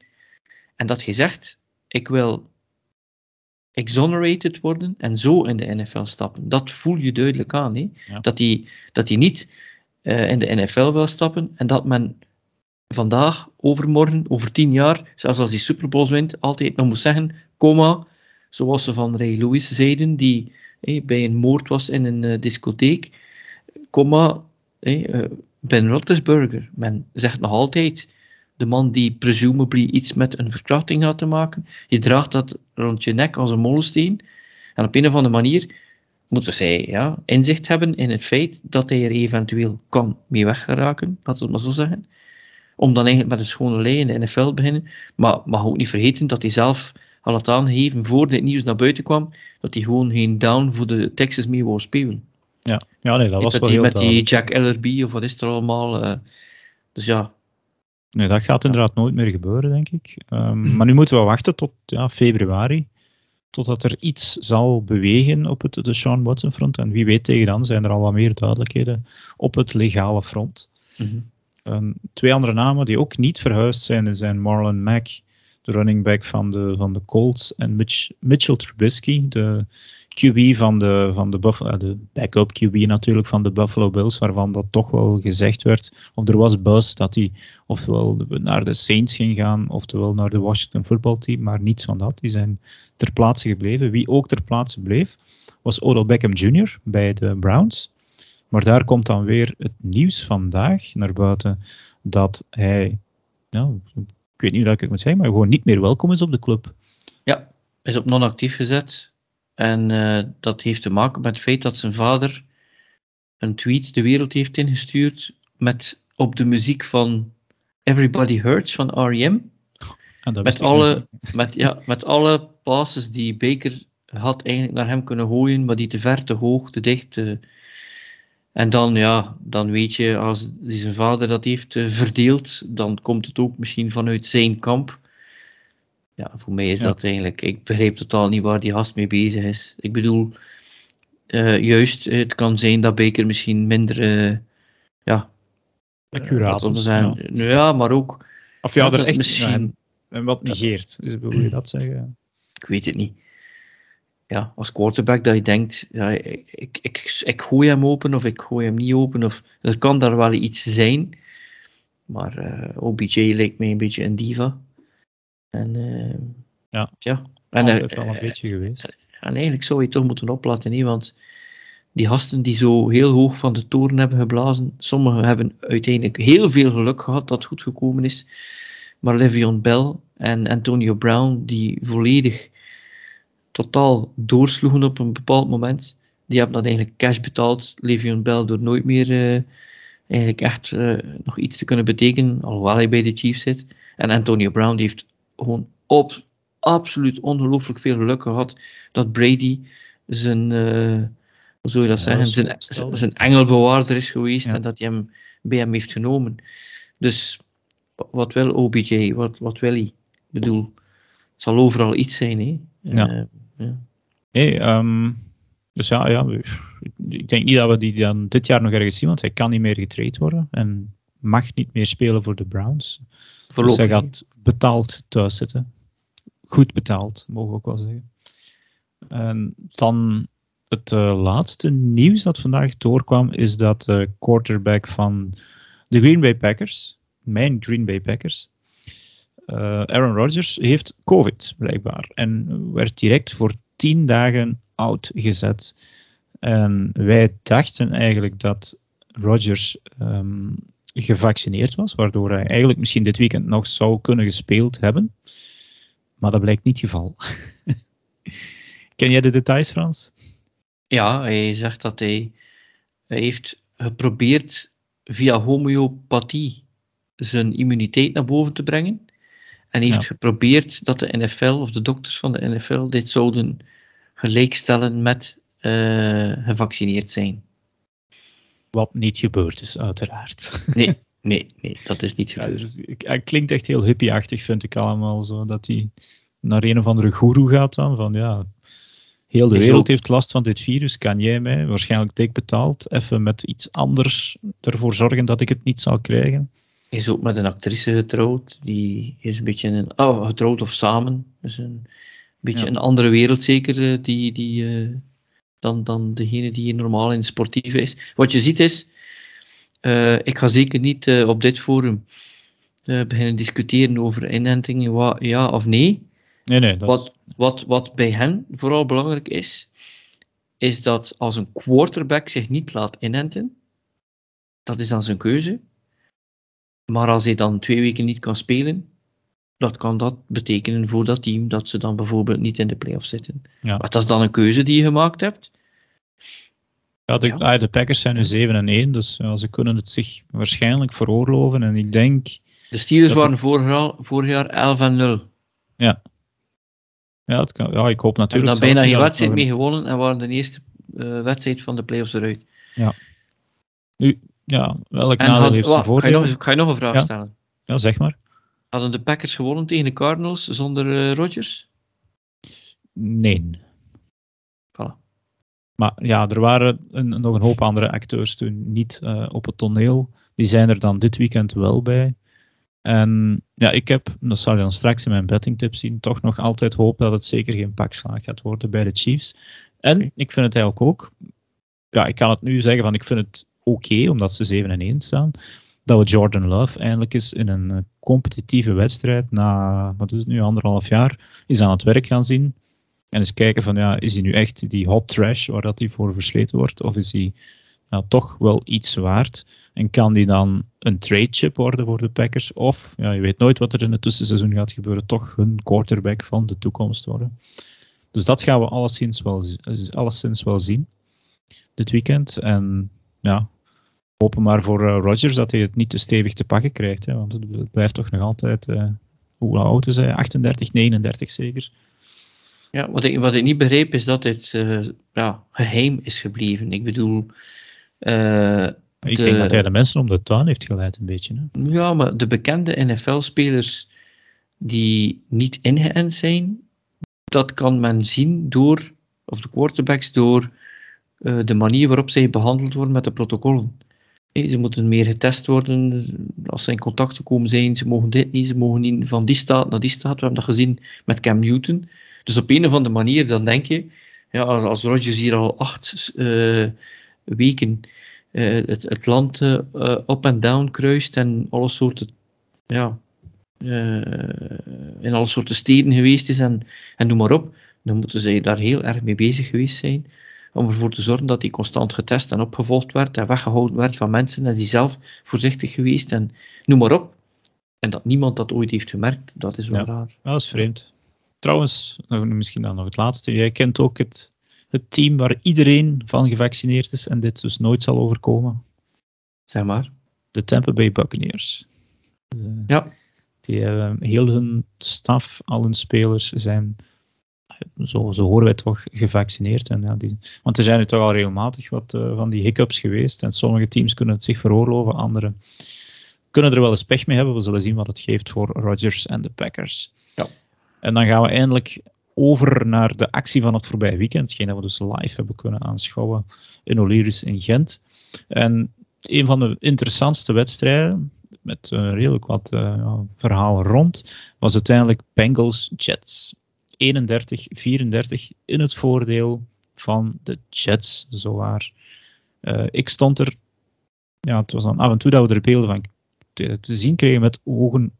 en dat je zegt, ik wil exonerated worden en zo in de NFL stappen. Dat voel je duidelijk aan, hè? Dat, hij, dat hij niet uh, in de NFL wil stappen en dat men vandaag, overmorgen, over tien jaar, zelfs als hij Super Bowls wint, altijd nog moet zeggen, comma, zoals ze van Ray Lewis zeiden, die bij een moord was in een uh, discotheek, comma, uh, Ben Roethlisberger. Men zegt nog altijd, de man die presumably iets met een verkrachting had te maken, je draagt dat rond je nek als een molensteen, en op een of andere manier moeten zij ja, inzicht hebben in het feit dat hij er eventueel kan mee weggeraken, laten we het maar zo zeggen. Om dan eigenlijk met een schone lei in de NFL te beginnen. Maar mag ook niet vergeten dat hij zelf had het aangegeven voor dit nieuws naar buiten kwam, dat hij gewoon geen down voor de Texas mee wou spelen. Ja, ja nee, dat was wel die, heel Met die Jack Ellerby of wat is er allemaal. Uh, dus ja. Nee, dat gaat inderdaad nooit meer gebeuren, denk ik. Um, maar nu moeten we wachten tot ja, februari. Totdat er iets zal bewegen op het de Sean Watson front. En wie weet tegen dan zijn er al wat meer duidelijkheden op het legale front. Mm -hmm. um, twee andere namen die ook niet verhuisd zijn, zijn Marlon Mack de running back van de, van de Colts, en Mitch, Mitchell Trubisky, de QB van de, van de Buffalo, de backup QB natuurlijk van de Buffalo Bills, waarvan dat toch wel gezegd werd, of er was buzz dat hij ofwel naar de Saints ging gaan, oftewel naar de Washington Football Team, maar niets van dat. Die zijn ter plaatse gebleven. Wie ook ter plaatse bleef, was Odell Beckham Jr. bij de Browns. Maar daar komt dan weer het nieuws vandaag naar buiten dat hij, nou, ik weet niet hoe ik het moet zeggen, maar gewoon niet meer welkom is op de club. Ja, is op non-actief gezet. En uh, dat heeft te maken met het feit dat zijn vader een tweet de wereld heeft ingestuurd met op de muziek van Everybody Hurts van R.E.M. Ah, met, alle, met, ja, met alle passes die Baker had eigenlijk naar hem kunnen gooien, maar die te ver, te hoog, te dicht, te, en dan, ja, dan weet je, als zijn vader dat heeft uh, verdeeld, dan komt het ook misschien vanuit zijn kamp. Ja, voor mij is dat eigenlijk, ik begrijp totaal niet waar die gast mee bezig is. Ik bedoel, uh, juist, het kan zijn dat Baker misschien minder, uh, ja, accuraat zijn. Ja. ja. maar ook. Of ja, er echt misschien. en wat negeert, dus wil je dat zeggen? Ik weet het niet ja, als quarterback dat je denkt, ja, ik, ik, ik, ik gooi hem open of ik gooi hem niet open. Of, er kan daar wel iets zijn. Maar uh, eh, OBJ leek mij een beetje een diva. En, uh, ja, ja. En, uh, al een beetje geweest. En eigenlijk zou je toch moeten oplaten, niet? want die gasten die zo heel hoog van de toren hebben geblazen, sommigen hebben uiteindelijk heel veel geluk gehad dat het goed gekomen is. Maar Le'Veon Bell en Antonio Brown, die volledig totaal doorsloegen op een bepaald moment. Die hebben dat eigenlijk cash betaald, Le'Veon Bell, door nooit meer uh, eigenlijk echt uh, nog iets te kunnen betekenen, alhoewel hij bij de Chiefs zit. En Antonio Brown die heeft gewoon op, absoluut ongelooflijk veel geluk gehad dat Brady zijn, uh, hoe zou je dat zeggen, zijn, zijn engelbewaarder is geweest en dat hij hem bij hem heeft genomen. Dus wat wil OBJ? Wat, wat wil hij? Ik bedoel, het zal overal iets zijn. Hè? Ja. Uh, ja. Hey, um, dus ja, ja, ik denk niet dat we die dan dit jaar nog ergens zien, want hij kan niet meer getraind worden en mag niet meer spelen voor de Browns. Voorlopig. Dus hij gaat betaald thuis zitten. Goed betaald, mogen we ook wel zeggen. En dan het uh, laatste nieuws dat vandaag doorkwam, is dat de quarterback van de Green Bay Packers, mijn Green Bay Packers, Aaron Rodgers, heeft COVID blijkbaar. En werd direct voor tien dagen oud gezet. En wij dachten eigenlijk dat Rodgers um, gevaccineerd was, waardoor hij eigenlijk misschien dit weekend nog zou kunnen gespeeld hebben. Maar dat blijkt niet het geval. Ken jij de details, Frans? Ja, hij zegt dat hij, hij heeft geprobeerd via homeopathie zijn immuniteit naar boven te brengen. En heeft geprobeerd dat de NFL of de dokters van de NFL dit zouden gelijkstellen met uh, gevaccineerd zijn. Wat niet gebeurd is, uiteraard. Nee, nee, nee, dat is niet gebeurd. Ja, dus, het klinkt echt heel hippieachtig, vind ik allemaal zo. Dat hij naar een of andere guru gaat dan, van ja, heel de wereld heeft last van dit virus, kan jij mij, waarschijnlijk dik betaald, even met iets anders ervoor zorgen dat ik het niet zal krijgen? Is ook met een actrice getrouwd, die is een beetje een, oh, getrouwd of samen, dus een beetje een andere wereld zeker, eh, die, die, uh, dan, dan degene die normaal in sportief is. Wat je ziet is, uh, ik ga zeker niet op dit forum beginnen discussiëren over inentingen, ja of nee. Nee, nee. Dat... Wat, wat, wat bij hen vooral belangrijk is, is dat als een quarterback zich niet laat inenten, dat is dan zijn keuze. Maar als hij dan twee weken niet kan spelen, dat kan dat betekenen voor dat team dat ze dan bijvoorbeeld niet in de playoffs zitten. Ja. Maar dat is dan een keuze die je gemaakt hebt. Ja, de, ja. de Packers zijn nu 7 en 1, dus ja, ze kunnen het zich waarschijnlijk veroorloven. En ik denk. De Steelers waren vorig jaar, vorig jaar 11 en 0. Ja. Ja, het kan, ja ik hoop natuurlijk. Ze hebben bijna geen wedstrijd mee gewonnen en waren de eerste uh, wedstrijd van de playoffs eruit. Ja. Nu, ja, welk nadeel heeft ze Ga je, nog, ga je nog een vraag ja? stellen? Ja, zeg maar. Hadden de Packers gewonnen tegen de Cardinals zonder uh, Rodgers? Nee. Voilà. Maar ja, er waren een, nog een hoop andere acteurs toen niet uh, op het toneel. Die zijn er dan dit weekend wel bij. En ja, ik heb, dat zal je dan straks in mijn bettingtips zien, toch nog altijd hoop dat het zeker geen pakslaag gaat worden bij de Chiefs. En okay. ik vind het eigenlijk ook, ja, ik kan het nu zeggen van ik vind het oké, omdat ze 7 en 1 staan, dat we Jordan Love eindelijk eens in een eh, competitieve wedstrijd na, wat is het nu, anderhalf jaar, is aan het werk gaan zien. En eens kijken van, ja, is hij nu echt die hot trash waar dat hij voor versleten wordt, of is hij toch wel iets waard? En kan die dan een trade chip worden voor de Packers? Of, ja, je weet nooit wat er in het tussenseizoen gaat gebeuren, toch hun quarterback van de toekomst worden. Dus dat gaan we alleszins wel, alleszins wel zien dit weekend. En ja, hopen maar voor uh, Rodgers dat hij het niet te stevig te pakken krijgt. Hè, want het, blijft toch nog altijd, uh, hoe oud is hij? 38, 39 zeker. Ja, wat ik, wat ik niet begreep is dat dit uh, ja, geheim is gebleven. Ik bedoel. ik de, denk dat hij de mensen om de tuin heeft geleid, een beetje. Hè? Ja, maar de bekende NFL-spelers die niet ingeënt zijn, dat kan men zien door, of de quarterbacks, door de manier waarop zij behandeld worden met de protocollen. Ze moeten meer getest worden als ze in contact gekomen zijn. Ze mogen dit niet, ze mogen niet van die staat naar die staat. We hebben dat gezien met Cam Newton. Dus op een of andere manier, dan denk je, ja, als, Rodgers hier al acht uh, weken uh, het, het, land uh, up en down kruist en alle soorten, ja, in alle soorten steden geweest is en, en noem maar op, dan moeten zij daar heel erg mee bezig geweest zijn om ervoor te zorgen dat hij constant getest en opgevolgd werd en weggehouden werd van mensen en die zelf voorzichtig geweest en noem maar op. En dat niemand dat ooit heeft gemerkt, dat is wel ja, raar. Dat is vreemd. trouwens, misschien dan nog het laatste. Jij kent ook het, het team waar iedereen van gevaccineerd is en dit dus nooit zal overkomen. Zeg maar. De Tampa Bay Buccaneers. ja. Die hebben heel hun staf, al hun spelers zijn, zo, zo horen wij toch, gevaccineerd. En ja, die, want er zijn nu toch al regelmatig wat uh, van die hiccups geweest. En sommige teams kunnen het zich veroorloven, andere kunnen er wel eens pech mee hebben. We zullen zien wat het geeft voor Rodgers en de Packers. Ja. En dan gaan we eindelijk over naar de actie van het voorbije weekend. Hetgeen dat we dus live hebben kunnen aanschouwen in Oliris in Gent. En een van de interessantste wedstrijden, met uh, redelijk wat uh, verhalen rond, was uiteindelijk Bengals-Jets. 31-34 in het voordeel van de Jets, zowaar. Uh, ik stond er, ja, het was dan af en toe dat we er beelden van te, zien kregen met ogen,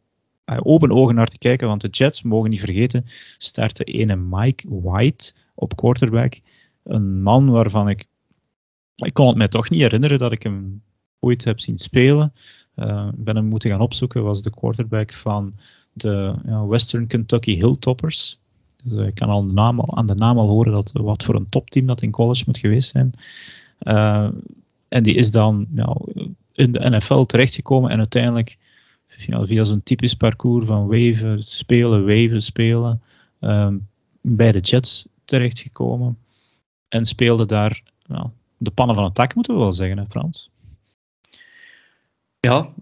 open ogen naar te kijken, want de Jets, mogen niet vergeten, startte ene Mike White op quarterback. Een man waarvan ik, ik kon het mij toch niet herinneren dat ik hem ooit heb zien spelen. Uh, ben hem moeten gaan opzoeken, was de quarterback van de Western Kentucky Hilltoppers. Dus uh, ik kan al de naam, aan de naam al horen dat, wat voor een topteam dat in college moet geweest zijn. Uh, en die is dan in de NFL terechtgekomen en uiteindelijk via zo'n typisch parcours van waven, spelen, waven, spelen, um, bij de Jets terechtgekomen. En speelde daar nou, de pannen van het dak, moeten we wel zeggen, hè, Frans? Ja,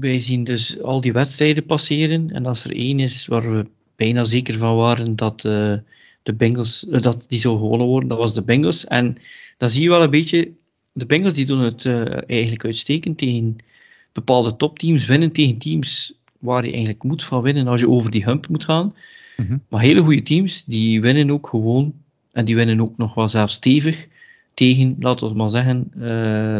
wij zien dus al die wedstrijden passeren. En als er één is waar we bijna zeker van waren dat uh, de Bengals, uh, dat die zou gewonnen worden, dat was de Bengals. En dan zie je wel een beetje, de Bengals die doen het uh, eigenlijk uitstekend tegen bepaalde topteams, winnen tegen teams waar je eigenlijk moet van winnen als je over die hump moet gaan. Mm-hmm. Maar hele goede teams, die winnen ook gewoon, en die winnen ook nog wel zelfs stevig, tegen, laten we maar zeggen,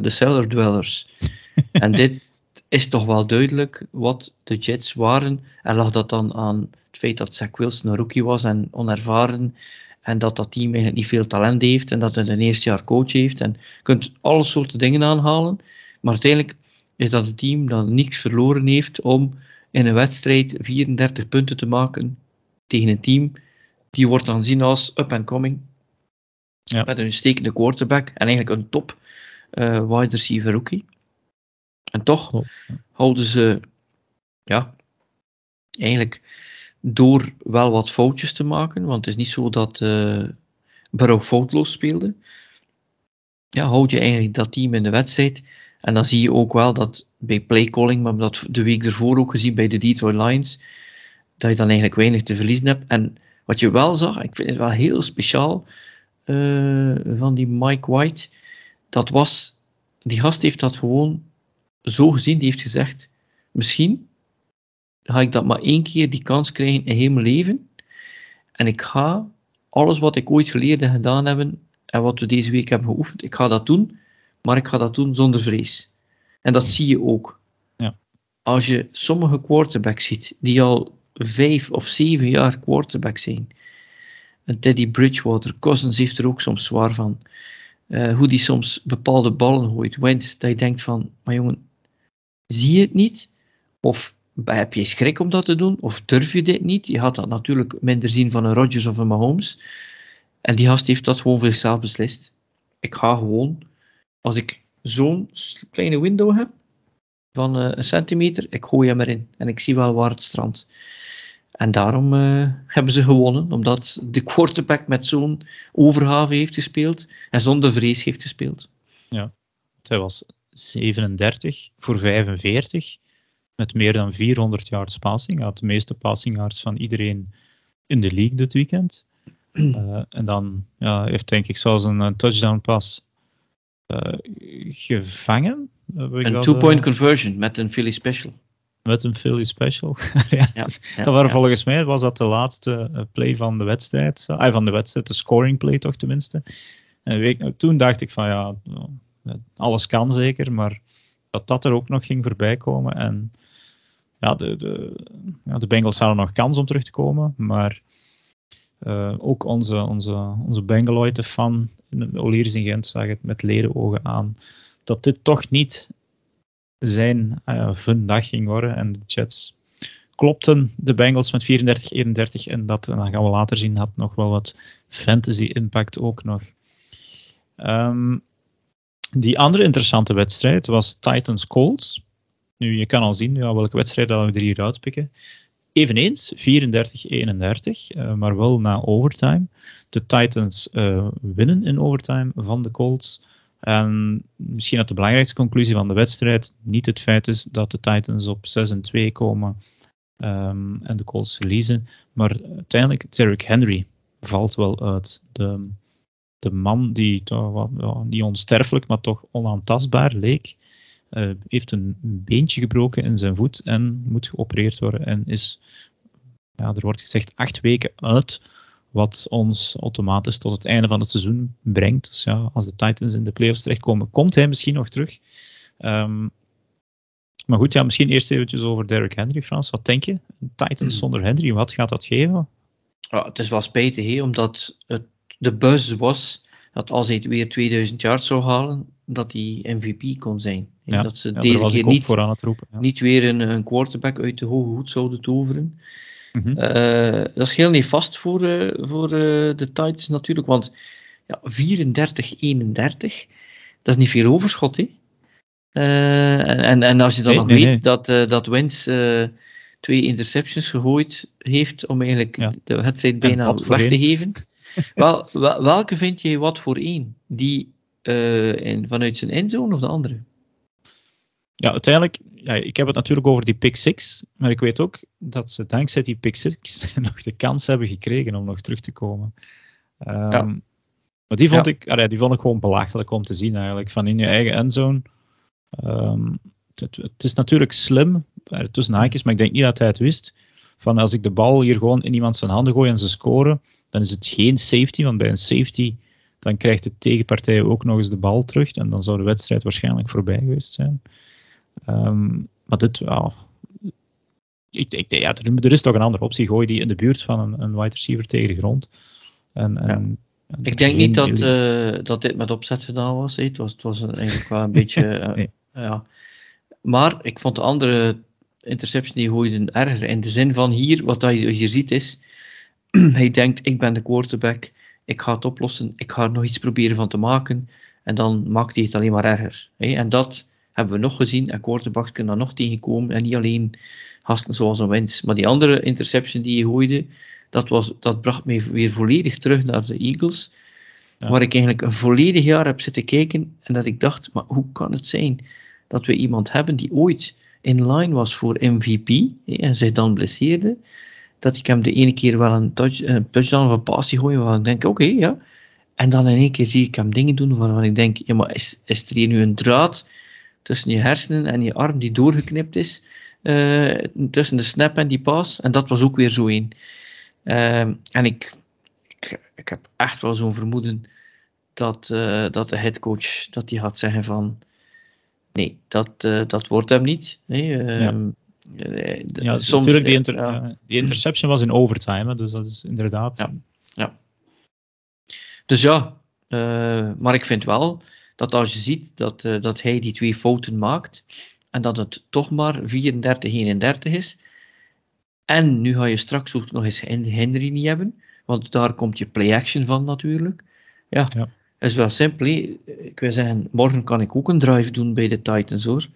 de cellar dwellers. en dit is toch wel duidelijk wat de Jets waren. En lag dat dan aan het feit dat Zach Wilson een rookie was en onervaren. En dat dat team eigenlijk niet veel talent heeft. En dat hij een eerste jaar coach heeft. En je kunt alle soorten dingen aanhalen. Maar uiteindelijk is dat een team dat niks verloren heeft om in een wedstrijd 34 punten te maken tegen een team. Die wordt dan zien als up and coming. Ja. Met een stekende quarterback en eigenlijk een top uh, wide receiver rookie. En toch houden ze, ja, eigenlijk door wel wat foutjes te maken, want het is niet zo dat uh, Burrow foutloos speelde. Ja, houd je eigenlijk dat team in de wedstrijd. En dan zie je ook wel dat bij playcalling, maar dat de week ervoor ook gezien bij de Detroit Lions, dat je dan eigenlijk weinig te verliezen hebt. En wat je wel zag, ik vind het wel heel speciaal uh, van die Mike White, dat was, die gast heeft dat gewoon zo gezien, die heeft gezegd, misschien ga ik dat maar één keer die kans krijgen in heel mijn leven. En ik ga alles wat ik ooit geleerd en gedaan heb, en wat we deze week hebben geoefend, ik ga dat doen, maar ik ga dat doen zonder vrees. En dat zie je ook. Ja. Als je sommige quarterbacks ziet, die al vijf of zeven jaar quarterback zijn, en Teddy Bridgewater, Cousins heeft er ook soms zwaar van, uh, hoe die soms bepaalde ballen gooit, Wentz, dat je denkt van, maar jongen, zie je het niet? Of heb je schrik om dat te doen? Of durf je dit niet? Je had dat natuurlijk minder zien van een Rodgers of een Mahomes. En die gast heeft dat gewoon voor zichzelf beslist. Ik ga gewoon, als ik zo'n kleine window heb, van uh, een centimeter, ik gooi hem erin. En ik zie wel waar het strandt. En daarom uh, hebben ze gewonnen, omdat de quarterback met zo'n overgave heeft gespeeld en zonder vrees heeft gespeeld. Ja, hij was 37 voor 45 met meer dan 400 yards passing. Hij had de meeste passing yards van iedereen in de league dit weekend. Uh, en dan ja, heeft denk ik zelfs een, een touchdown pass uh, gevangen. Een two-point uh, conversion met een Philly special. Met een Philly special. ja, ja, dat ja, waren volgens mij was dat de laatste play van de wedstrijd. Ah, van de wedstrijd, de scoring play toch tenminste. En toen dacht ik van ja, alles kan zeker, maar dat dat er ook nog ging voorbij komen. En ja, de, de, ja, de Bengals hadden nog kans om terug te komen, maar uh, ook onze, onze, onze Bengaloid fan in Gent zag het met ledenogen aan dat dit toch niet zijn uh, dag ging worden en de Jets klopten de Bengals met 34-31 en dat, dan gaan we later zien, had nog wel wat fantasy impact ook nog. Ehm, die andere interessante wedstrijd was Titans Colts. Nu, je kan al zien ja, welke wedstrijd dat we er hier uitpikken. Eveneens 34-31, uh, maar wel na overtime. De Titans uh, winnen in overtime van de Colts. En misschien dat de belangrijkste conclusie van de wedstrijd niet het feit is dat de Titans op 6-2 komen um, en de Colts verliezen, maar uiteindelijk Derrick Henry valt wel uit. De, de man die toch wat, ja, niet onsterfelijk, maar toch onaantastbaar leek, uh, heeft een beentje gebroken in zijn voet en moet geopereerd worden en is, ja, er wordt gezegd, acht weken uit wat ons automatisch tot het einde van het seizoen brengt. Dus ja, als de Titans in de playoffs terechtkomen, komt hij misschien nog terug. Um, maar goed, ja, misschien eerst eventjes over Derrick Henry, Frans. Wat denk je? Titans hmm. zonder Henry, wat gaat dat geven? Ja, het is wel spijtig, he, omdat het, de buzz was dat als hij het weer 2000 yards zou halen, dat hij MVP kon zijn. Ja, dat ze deze keer niet, roepen, ja. niet weer een, een, quarterback uit de hoge hoed zouden toveren. Mm -hmm. uh, dat is heel nefast voor, uh, voor uh, de Titans natuurlijk, want ja, 34-31, dat is niet veel overschot. Hè? en, en als je dan nog weet dat, dat Wentz twee interceptions gegooid heeft om eigenlijk de wedstrijd bijna weg te geven. Wel, welke vind je wat voor één? Die in, vanuit zijn endzone of de andere? Ja, uiteindelijk, ja, ik heb het natuurlijk over die pick six, maar ik weet ook dat ze dankzij die pick six nog de kans hebben gekregen om nog terug te komen. Um, ja. Maar die vond, ik, allee, die vond ik gewoon belachelijk om te zien eigenlijk, van in je eigen endzone. Um, het, het, is natuurlijk slim, tussen haakjes, maar ik denk niet dat hij het wist. Van als ik de bal hier gewoon in iemand zijn handen gooi en ze scoren, dan is het geen safety, want bij een safety dan krijgt de tegenpartij ook nog eens de bal terug en dan zou de wedstrijd waarschijnlijk voorbij geweest zijn. Um, maar dit, ja, ik, ik, ja, er, is toch een andere optie. Gooi die in de buurt van een, een wide receiver tegen de grond. En, en, ik denk niet dat, uh, dat dit met opzet gedaan was. Het was, het was eigenlijk wel een beetje. Uh, ja. Maar ik vond de andere interception die gooide erger. In de zin van hier, wat je hier ziet is. hij denkt: ik ben de quarterback. Ik ga het oplossen. Ik ga er nog iets proberen van te maken. En dan maakt hij het alleen maar erger. Hè? En dat hebben we nog gezien. En quarterbacks kunnen daar nog tegenkomen. En niet alleen gasten zoals een wens. Maar die andere interception die je gooide, dat, was, dat bracht mij weer volledig terug naar de Eagles. Waar ik eigenlijk een volledig jaar heb zitten kijken. En dat ik dacht, maar hoe kan het zijn dat we iemand hebben die ooit in line was voor MVP en zich dan blesseerde. Dat ik hem de ene keer wel een, touch, een touchdown of een passie gooi waarvan ik denk, oké, ja. En dan in één keer zie ik hem dingen doen waarvan ik denk, ja, maar is, is er hier nu een draad tussen je hersenen en je arm die doorgeknipt is, uh, tussen de snap en die pas. En dat was ook weer zo één. Uh, en ik, ik, ik, heb echt wel zo'n vermoeden dat, uh, dat de headcoach dat die gaat zeggen van nee, dat, dat wordt hem niet. Nee, ja. Ja, soms, natuurlijk, die, inter, ja. die interception was in overtime, dus dat is inderdaad. Ja, ja. Dus ja, maar ik vind wel dat als je ziet dat, uh, dat hij die twee fouten maakt en dat het toch maar 34-31 is, en nu ga je straks ook nog eens Henry niet hebben, want daar komt je play-action van natuurlijk. Ja, ja. is wel simpel. Ik wil zeggen, morgen kan ik ook een drive doen bij de Titans hoor.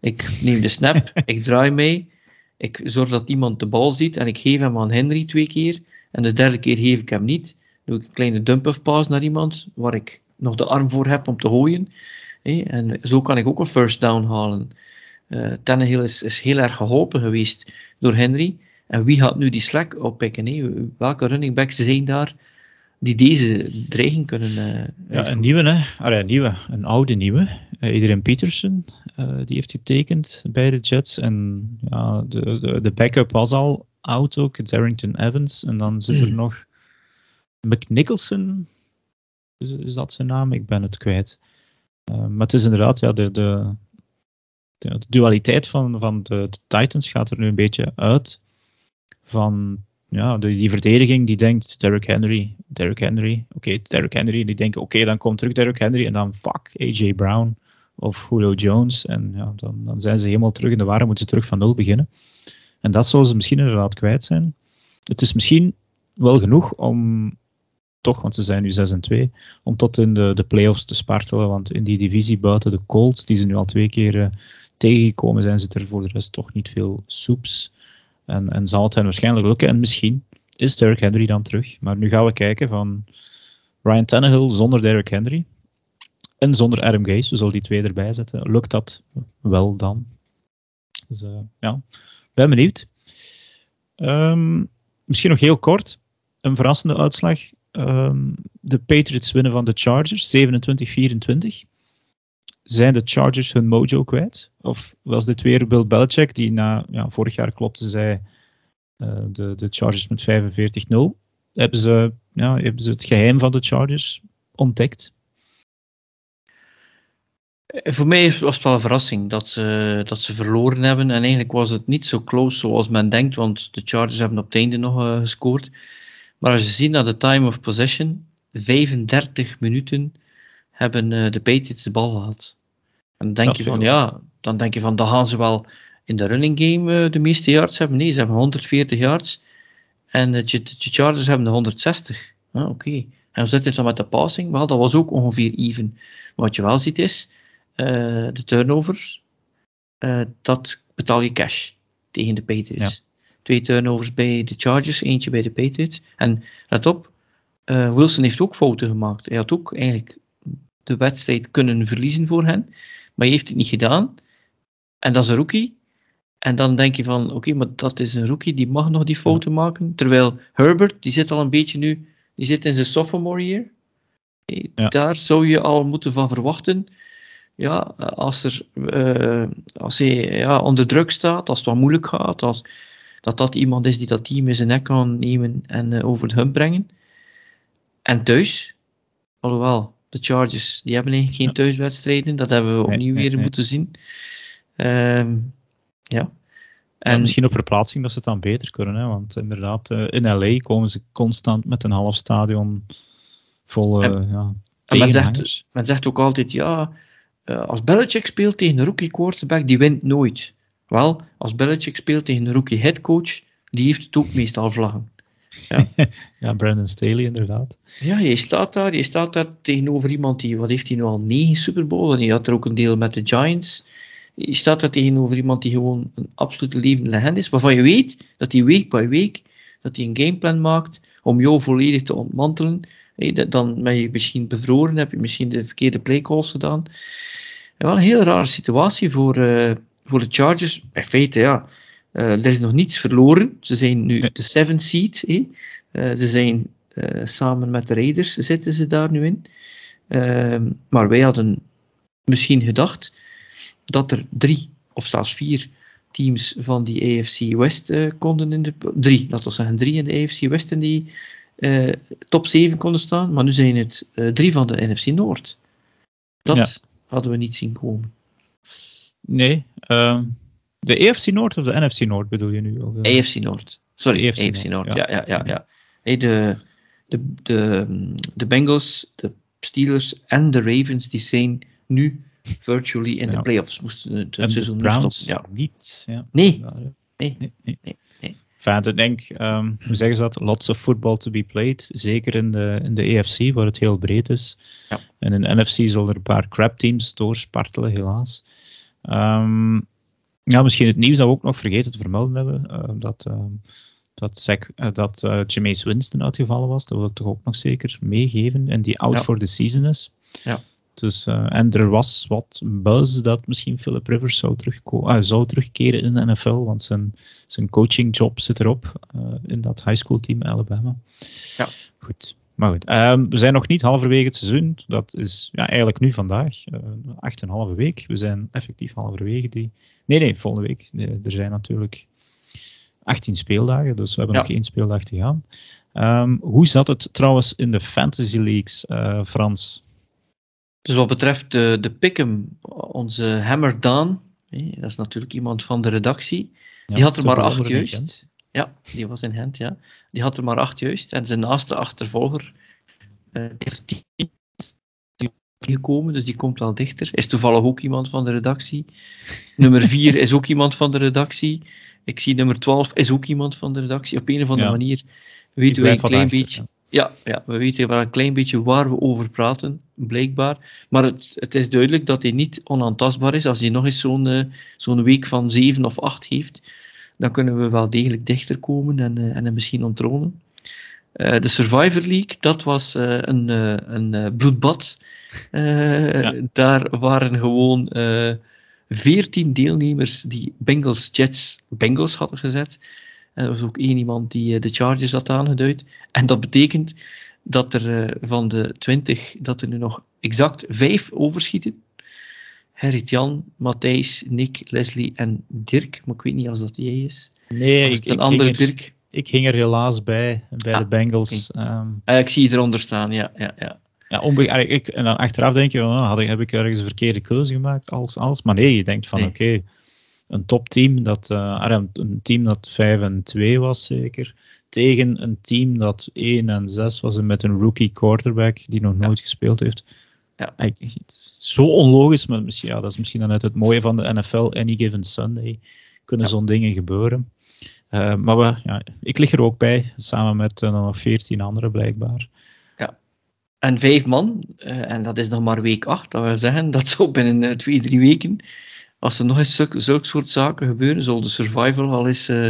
Ik neem de snap, ik draai mee, ik zorg dat iemand de bal ziet en ik geef hem aan Henry twee keer. En de derde keer geef ik hem niet. Doe ik een kleine dump-off pass naar iemand waar ik nog de arm voor heb om te gooien. En zo kan ik ook een first down halen. Uh, Tannehill is, is heel erg geholpen geweest door Henry. En wie gaat nu die slack oppikken? Hè? Welke running backs zijn daar die deze dreiging kunnen uh, Ja, een nieuwe, hè? Allee, een nieuwe, een oude nieuwe. Uh, Adrian Peterson, uh, die heeft getekend bij de Jets. En ja, de, de, de backup was al oud ook, Darrington Evans. En dan zit er nog McNicholson, is, is dat zijn naam? Ik ben het kwijt. Uh, maar het is inderdaad, ja, de, de, de dualiteit van, van de, de, Titans gaat er nu een beetje uit. Van ja, de, die verdediging die denkt Derrick Henry, Derrick Henry, oké, okay, Derrick Henry. Die denken oké, okay, dan komt terug Derrick Henry en dan fuck, AJ Brown of Julio Jones. En ja, dan, dan zijn ze helemaal terug in de waren, moeten ze terug van nul beginnen. En dat zullen ze misschien inderdaad kwijt zijn. Het is misschien wel genoeg om toch, want ze zijn nu 6 en 2, om tot in de, de playoffs te spartelen. Want in die divisie buiten de Colts, die ze nu al twee keer uh, tegengekomen zijn, zit er voor de rest toch niet veel soeps. En, en zal het hen waarschijnlijk lukken. En misschien is Derrick Henry dan terug. Maar nu gaan we kijken van Ryan Tannehill zonder Derrick Henry. En zonder Adam Gase, we zullen die twee erbij zetten. Lukt dat wel dan? Dus uh, ja, ben benieuwd. Um, misschien nog heel kort. Een verrassende uitslag. Um, de Patriots winnen van de Chargers, 27-24. Zijn de Chargers hun mojo kwijt? Of was dit weer Bill Belichick, die na, ja, vorig jaar klopte zij uh, de, de Chargers met 45-0. Hebben ja, hebben ze het geheim van de Chargers ontdekt? Eh, voor mij was het wel een verrassing dat ze, dat ze verloren hebben. En eigenlijk was het niet zo close zoals men denkt, want de Chargers hebben op het einde nog uh, gescoord. Maar als je ziet naar de time of possession, 35 minuten hebben uh, de Patriots de bal gehad. En dan denk je van, ja, dan denk je van, dan gaan ze wel in de running game uh, de meeste yards hebben. Nee, ze hebben 140 yards. En de, de Chargers hebben de 160. Ah, Oké. Okay. En hoe zit het dan met de passing? Wel, dat was ook ongeveer even. Maar wat je wel ziet is, de turnovers, dat betaal je cash tegen de Patriots. Ja twee turnovers bij de Chargers, eentje bij de Patriots. En let op, uh, Wilson heeft ook fouten gemaakt. Hij had ook eigenlijk de wedstrijd kunnen verliezen voor hen, maar hij heeft het niet gedaan. En dat is een rookie. En dan denk je van, oké, maar dat is een rookie, die mag nog die fouten maken. Terwijl Herbert, die zit al een beetje nu, die zit in zijn sophomore year. Ja. Daar zou je al moeten van verwachten. Ja, als, er, uh, als hij ja, onder druk staat, als het wat moeilijk gaat, als, dat dat iemand is die dat team in zijn nek kan nemen en uh, over het hump brengen. En thuis, alhoewel, de Chargers, die hebben eigenlijk geen thuiswedstrijden, dat hebben we opnieuw nee, weer moeten zien. Um, ja. En ja, misschien op verplaatsing dat ze het dan beter kunnen, hè? want inderdaad, uh, in LA komen ze constant met een half stadion vol en, ja, en men, zegt, men zegt ook altijd, ja, als Belichick speelt tegen een rookie quarterback, die wint nooit. Wel, als Belichick speelt tegen een rookie headcoach, die heeft het ook meestal vlaggen. Ja. ja, Brandon Staley inderdaad. Ja, je staat daar, je staat daar tegenover iemand die, wat heeft hij nu al, negen Super Bowl, en je had er ook een deel met de Giants. Je staat daar tegenover iemand die gewoon een absolute levende legende is, waarvan je weet dat hij week bij week, dat hij een gameplan maakt om jou volledig te ontmantelen. Dan ben je misschien bevroren, heb je misschien de verkeerde playcalls gedaan. En wel een heel rare situatie voor, uh, voor de Chargers, in feite, ja, uh, er is nog niets verloren. Ze zijn nu de seventh seed. Eh. Uh, ze zijn samen met de Raiders zitten ze daar nu in. Ehm, maar wij hadden misschien gedacht dat er drie of zelfs vier teams van die AFC West konden in de drie, laten we zeggen drie in de AFC West in die top 7 konden staan. Maar nu zijn het drie van de NFC Noord. Dat ja. hadden we niet zien komen. Nee. Uh, de EFC Noord of de NFC Noord bedoel je nu? Of, uh... EFC Noord. Sorry, EFC, EFC Noord. Noord. Ja, ja, ja. ja. Hey, de, de, de, de Bengals, de Steelers en de Ravens die zijn nu virtually in ja. de playoffs. Moesten het, het seizoen stoppen. Ja. niet. Ja. Nee. Nee. nee. nee. nee. Ik denk, um, hoe zeggen ze dat? Lots of football to be played. Zeker in de, in de EFC, waar het heel breed is. Ja. En in de NFC zullen er een paar crap teams doorspartelen, helaas. Um, ja, misschien het nieuws dat we ook nog vergeten te vermelden hebben. Uh, dat uh, dat, Zach, uh, dat uh, Jameis Winston uitgevallen was. Dat wil ik toch ook nog zeker meegeven. En die out ja. for the season is. Ja. Dus, uh, en er was wat buzz dat misschien Philip Rivers zou, terugko- zou terugkeren in de NFL. Want zijn, zijn coachingjob zit erop in dat high school team Alabama. Ja. Goed. Maar goed, um, we zijn nog niet halverwege het seizoen. Dat is ja, eigenlijk nu vandaag, uh, acht en halve week. We zijn effectief halverwege die. Nee, nee, volgende week. Nee, er zijn natuurlijk 18 speeldagen, dus we hebben ja. nog één speeldag te gaan. Um, hoe zat het trouwens in de Fantasy Leagues, uh, Frans? Dus wat betreft de, de Pick'em, onze Hammer Daan, dat is natuurlijk iemand van de redactie, ja, die had er maar acht juist. Ja, die was in hand, ja. Die had er maar acht juist. En zijn naaste achtervolger uh, heeft tien gekomen, dus die komt wel dichter. Is toevallig ook iemand van de redactie. Nummer vier is ook iemand van de redactie. Ik zie nummer 12 is ook iemand van de redactie. Op een of andere Ja. manier weten we een klein beetje. Ja, ja, we weten wel een klein beetje waar we over praten, blijkbaar. Maar het, het is duidelijk dat hij niet onaantastbaar is. Als hij nog eens zo'n eh, zo'n week van 7 of 8 heeft, dan kunnen we wel degelijk dichter komen en, eh, en hem misschien onttronen. Eh, de Survivor League, dat was een, een bloedbad. Ja. Daar waren gewoon 14 deelnemers die Bengals, Jets, Bengals hadden gezet. En er was ook één iemand die de Chargers had aangeduid. En dat betekent dat er eh, van de 20, dat er nu nog exact 5 overschieten. Gerrit Jan, Matthijs, Nick, Leslie en Dirk. Maar ik weet niet of dat jij is. Nee, Als ik, een andere er, Dirk. ik ging er helaas bij, bij Ah, de Bengals. Ehm, Ah, ik zie je eronder staan, ja. ja, ja. ja, onbe- ah, ik, en dan achteraf denk je, oh, had ik, heb ik ergens een verkeerde keuze gemaakt? Als, als. Maar nee, je denkt van Nee. oké, een topteam, dat, ah, een, team dat 5 en 2 was zeker, tegen een team dat 1 en 6 was en met een rookie quarterback die nog Ja. nooit gespeeld heeft. Ja. Zo onlogisch, maar misschien, ja, dat is misschien dan net het mooie van de NFL, Any Given Sunday, kunnen Ja. zo'n dingen gebeuren. Eh, maar we, ja, ik lig er ook bij, samen met eh, nog 14 anderen blijkbaar. En vijf man, en dat is nog maar week 8, dat wil zeggen dat zo binnen twee, drie weken, als er nog eens zulke, zulke soort zaken gebeuren, zal de survival al eens eh,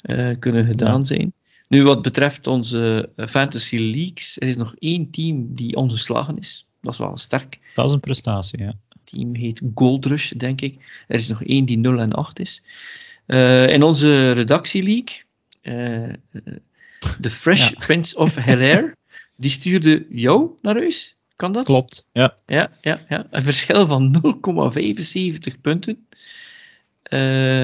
eh, kunnen gedaan Ja. zijn. Nu, wat betreft onze eh, fantasy leagues, er is nog één team die ongeslagen is. Dat is wel sterk. Dat is een prestatie, ja. Het team heet Gold Rush, denk ik. Er is nog één die 0 en 8 is. In onze redactieleague, de Fresh Ja. Prince of Hilaire, die stuurde jou naar huis. Kan dat? Klopt, ja. Ja, ja, ja. Een verschil van 0,75 punten. Eh,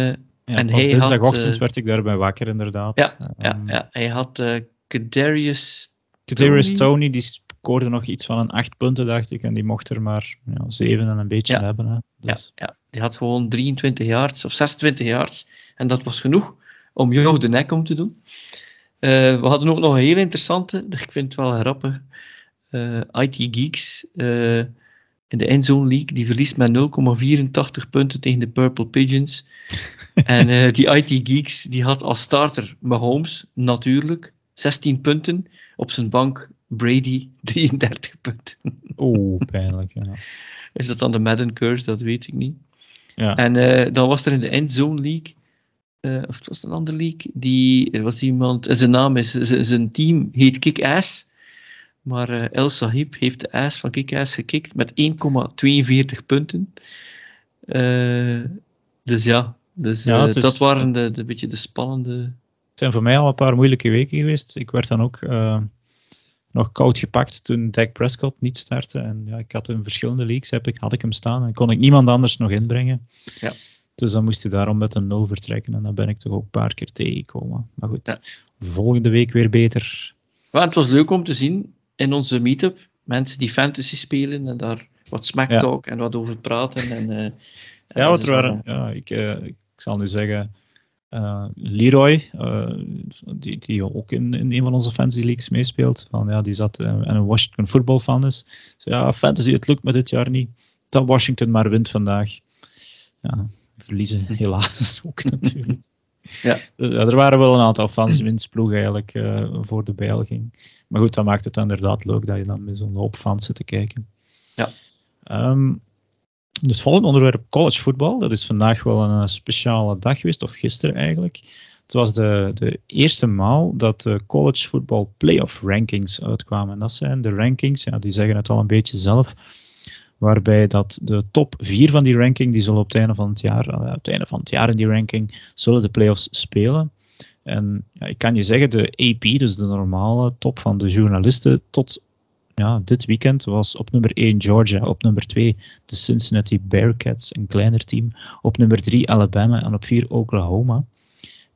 ja En hij dinsdagochtend eh, werd ik daarbij wakker, inderdaad. ja, ja, Ehm, ja, hij had eh Kadarius Kadarius. Tony, die scoorde nog iets van een 8 punten, dacht ik. En die mocht er maar ja, 7 en een beetje Ja. hebben. Hè. Ja, Dus, ja, die had gewoon 23 yards of 26 yards. En dat was genoeg om jou de nek om te doen. We hadden ook nog een heel interessante, ik vind het wel grappig. Eh, IT Geeks eh, in de Endzone League, die verliest met 0,84 punten tegen de Purple Pigeons. en eh, die IT Geeks die had als starter Mahomes, natuurlijk, 16 punten. Op zijn bank Brady, 33 punten. Oeh, pijnlijk. Ja. Is dat dan de Madden curse? Dat weet ik niet. Ja. En dan was er in de Endzone League, of het was een andere league, die, er was iemand, zijn naam is, zijn team heet Kick-Ass, maar eh, El Sahib heeft de ass van Kick-Ass gekikt met 1,42 punten. Eh, dus ja, dus, Ja, eh, is- dat waren de, de beetje de spannende... Het zijn voor mij al een paar moeilijke weken geweest. Ik werd dan ook nog koud gepakt toen Dak Prescott niet startte. En ja, ik had in verschillende leagues, heb ik, had ik hem staan en kon ik niemand anders nog inbrengen. Ja. Dus dan moest hij daarom met een 0 vertrekken. En dan ben ik toch ook een paar keer tegengekomen. Maar goed, Ja. volgende week weer beter. Maar het was leuk om te zien in onze meetup, mensen die fantasy spelen en daar wat smack Ja. talk en wat over praten. En, eh, Ja, wat er waren. Ja, ik, eh, ik zal nu zeggen. eh, Leroy, die, die ook in, in een van onze fantasy leagues meespeelt, van, ja, die zat en een Washington voetbalfan is. Dus ja, fantasy, het lukt me dit jaar niet. Dat Washington maar wint vandaag. Ja, verliezen helaas ook natuurlijk. Ja. Ja, er waren wel een aantal fans winstploeg eigenlijk voor de Belging. Maar goed, dat maakt het inderdaad leuk dat je dan met zo'n hoop fans zit te kijken. Ja. Ehm, dus volgende onderwerp college voetbal. Dat is vandaag wel een eh, speciale dag geweest, of gisteren eigenlijk. Het was de, de eerste maal dat de college voetbal playoff rankings uitkwamen. En dat zijn de rankings, ja, die zeggen het al een beetje zelf, waarbij dat de top vier van die ranking, die zullen op het einde van het jaar, eh, op het einde van het jaar in die ranking, zullen de playoffs spelen. En ja, ik kan je zeggen, de AP, dus de normale top van de journalisten, tot ja, dit weekend was op nummer 1 Georgia, op nummer 2 de Cincinnati Bearcats, een kleiner team, op nummer 3 Alabama en op 4 Oklahoma.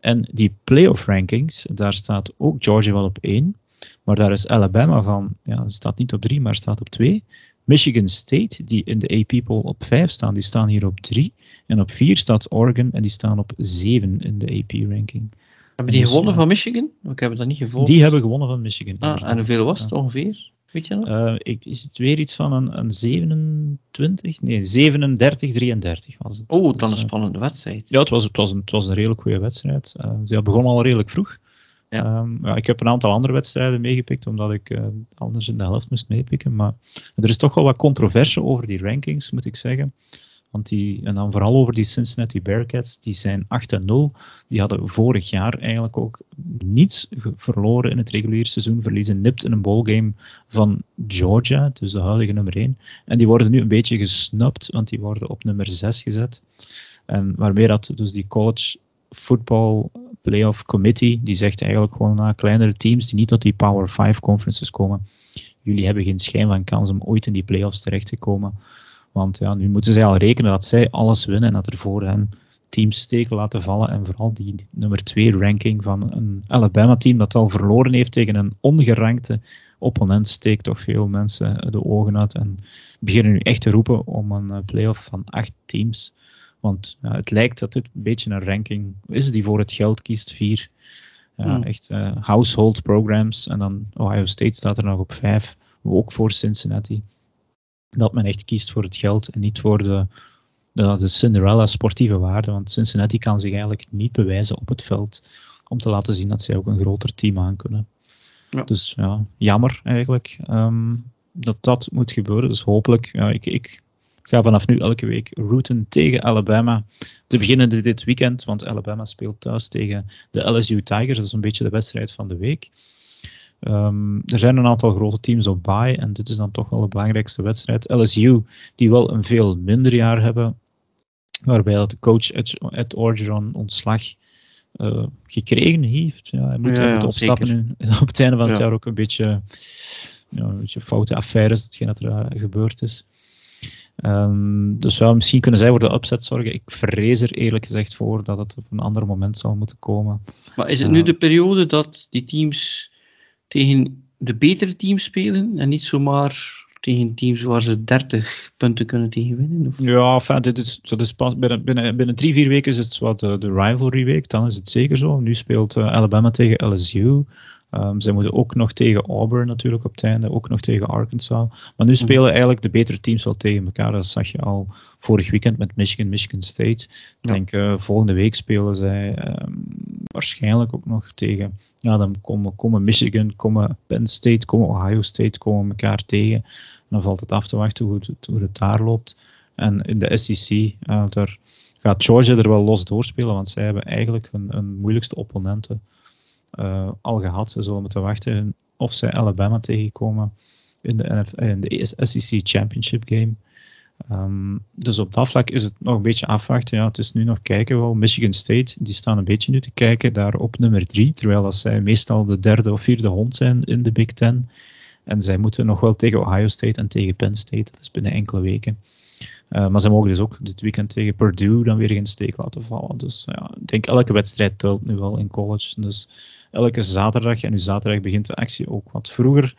En die playoff rankings, daar staat ook Georgia wel op 1, maar daar is Alabama van, ja, staat niet op 3, maar staat op 2. Michigan State, die in de AP poll op 5 staan, die staan hier op 3. En op 4 staat Oregon en die staan op 7 in de AP ranking. Hebben die gewonnen van Michigan? Ik heb dat niet gevolgd. Die hebben gewonnen van Michigan. ah, en hoeveel was het ongeveer? Weet je nog? Uh, ik, is het weer iets van een, een 27? Nee, 37, 33 was het. Oh, dan dus, een spannende wedstrijd. Ja, het was, het was, een, het was een redelijk goede wedstrijd. Uh, ze begon al redelijk vroeg. Ja. Um, ja, ik heb een aantal andere wedstrijden meegepikt, omdat ik uh, anders in de helft moest meepikken. Maar er is toch wel wat controverse over die rankings, moet ik zeggen. Want die, en dan vooral over die Cincinnati Bearcats, die zijn 8 0. Die hadden vorig jaar eigenlijk ook niets verloren in het reguliere seizoen. Verliezen nipt in een bowlgame van Georgia, dus de huidige nummer 1. En die worden nu een beetje gesnapt, want die worden op nummer 6 gezet. En waarmee dat dus die college football playoff committee, die zegt eigenlijk gewoon naar kleinere teams die niet tot die Power 5 conferences komen. Jullie hebben geen schijn van kans om ooit in die playoffs terecht te komen. Want ja, nu moeten zij al rekenen dat zij alles winnen en dat er voor hen teams steken laten vallen. En vooral die nummer 2 ranking van een Alabama-team dat al verloren heeft tegen een ongerankte opponent, steekt toch veel mensen de ogen uit. En beginnen nu echt te roepen om een eh, playoff van acht teams. Want ja, het lijkt dat dit een beetje een ranking is die voor het geld kiest. Vier ja, hmm. echt uh, household programs. En dan Ohio State staat er nog op vijf. Ook voor Cincinnati dat men echt kiest voor het geld en niet voor de, de, de Cinderella sportieve waarde. Want Cincinnati kan zich eigenlijk niet bewijzen op het veld om te laten zien dat zij ook een groter team aan kunnen. Ja. Dus ja, jammer eigenlijk um, dat dat moet gebeuren. Dus hopelijk, ja, ik, ik ga vanaf nu elke week routen tegen Alabama. Te beginnen dit weekend, want Alabama speelt thuis tegen de LSU Tigers. Dat is een beetje de wedstrijd van de week. Um, er zijn een aantal grote teams op bye en dit is dan toch wel de belangrijkste wedstrijd. LSU, die wel een veel minder jaar hebben, waarbij dat de coach Ed, Orgeron ontslag uh, gekregen heeft. Ja, hij moet, ja, ja, opstappen in, op het einde van het jaar ook een beetje, ja, een beetje foute affaires, hetgeen dat er uh, gebeurd is. Um, dus ja, misschien kunnen zij voor de upset zorgen. Ik vrees er eerlijk gezegd voor dat het op een ander moment zal moeten komen. Maar is het nu de periode dat die teams tegen de betere teams spelen en niet zomaar tegen teams waar ze 30 punten kunnen tegen winnen? Ja, dit is, dat is pas, binnen, binnen, binnen drie, vier weken is het wat de, de rivalry week, dan is het zeker zo. Nu speelt uh, Alabama tegen LSU. Um, zij moeten ook nog tegen Auburn natuurlijk op het einde, ook nog tegen Arkansas. Maar nu mhm. spelen eigenlijk de betere teams wel tegen elkaar. Dat zag je al vorig weekend met Michigan, Michigan State. Ik denk uh, volgende week spelen zij um, waarschijnlijk ook nog tegen. Ja, dan komen, komen Michigan, komen Penn State, komen Ohio State, komen elkaar tegen. En dan valt het af te wachten hoe het, hoe het daar loopt. En in de SEC, uh, daar gaat Georgia er wel los doorspelen, want zij hebben eigenlijk hun, hun moeilijkste opponenten uh, al gehad. Ze zullen moeten wachten of zij Alabama tegenkomen in de, in de SEC Championship game. Um, dus op dat vlak is het nog een beetje afwachten. Ja, het is nu nog kijken wel. Michigan State, die staan een beetje nu te kijken daar op nummer 3, terwijl dat zij meestal de derde of vierde hond zijn in de Big Ten. En zij moeten nog wel tegen Ohio State en tegen Penn State, dat is binnen enkele weken. Uh, maar ze mogen dus ook dit weekend tegen Purdue dan weer geen steek laten vallen. Dus ja, ik denk elke wedstrijd telt nu wel in college. Dus elke zaterdag, en nu zaterdag begint de actie ook wat vroeger,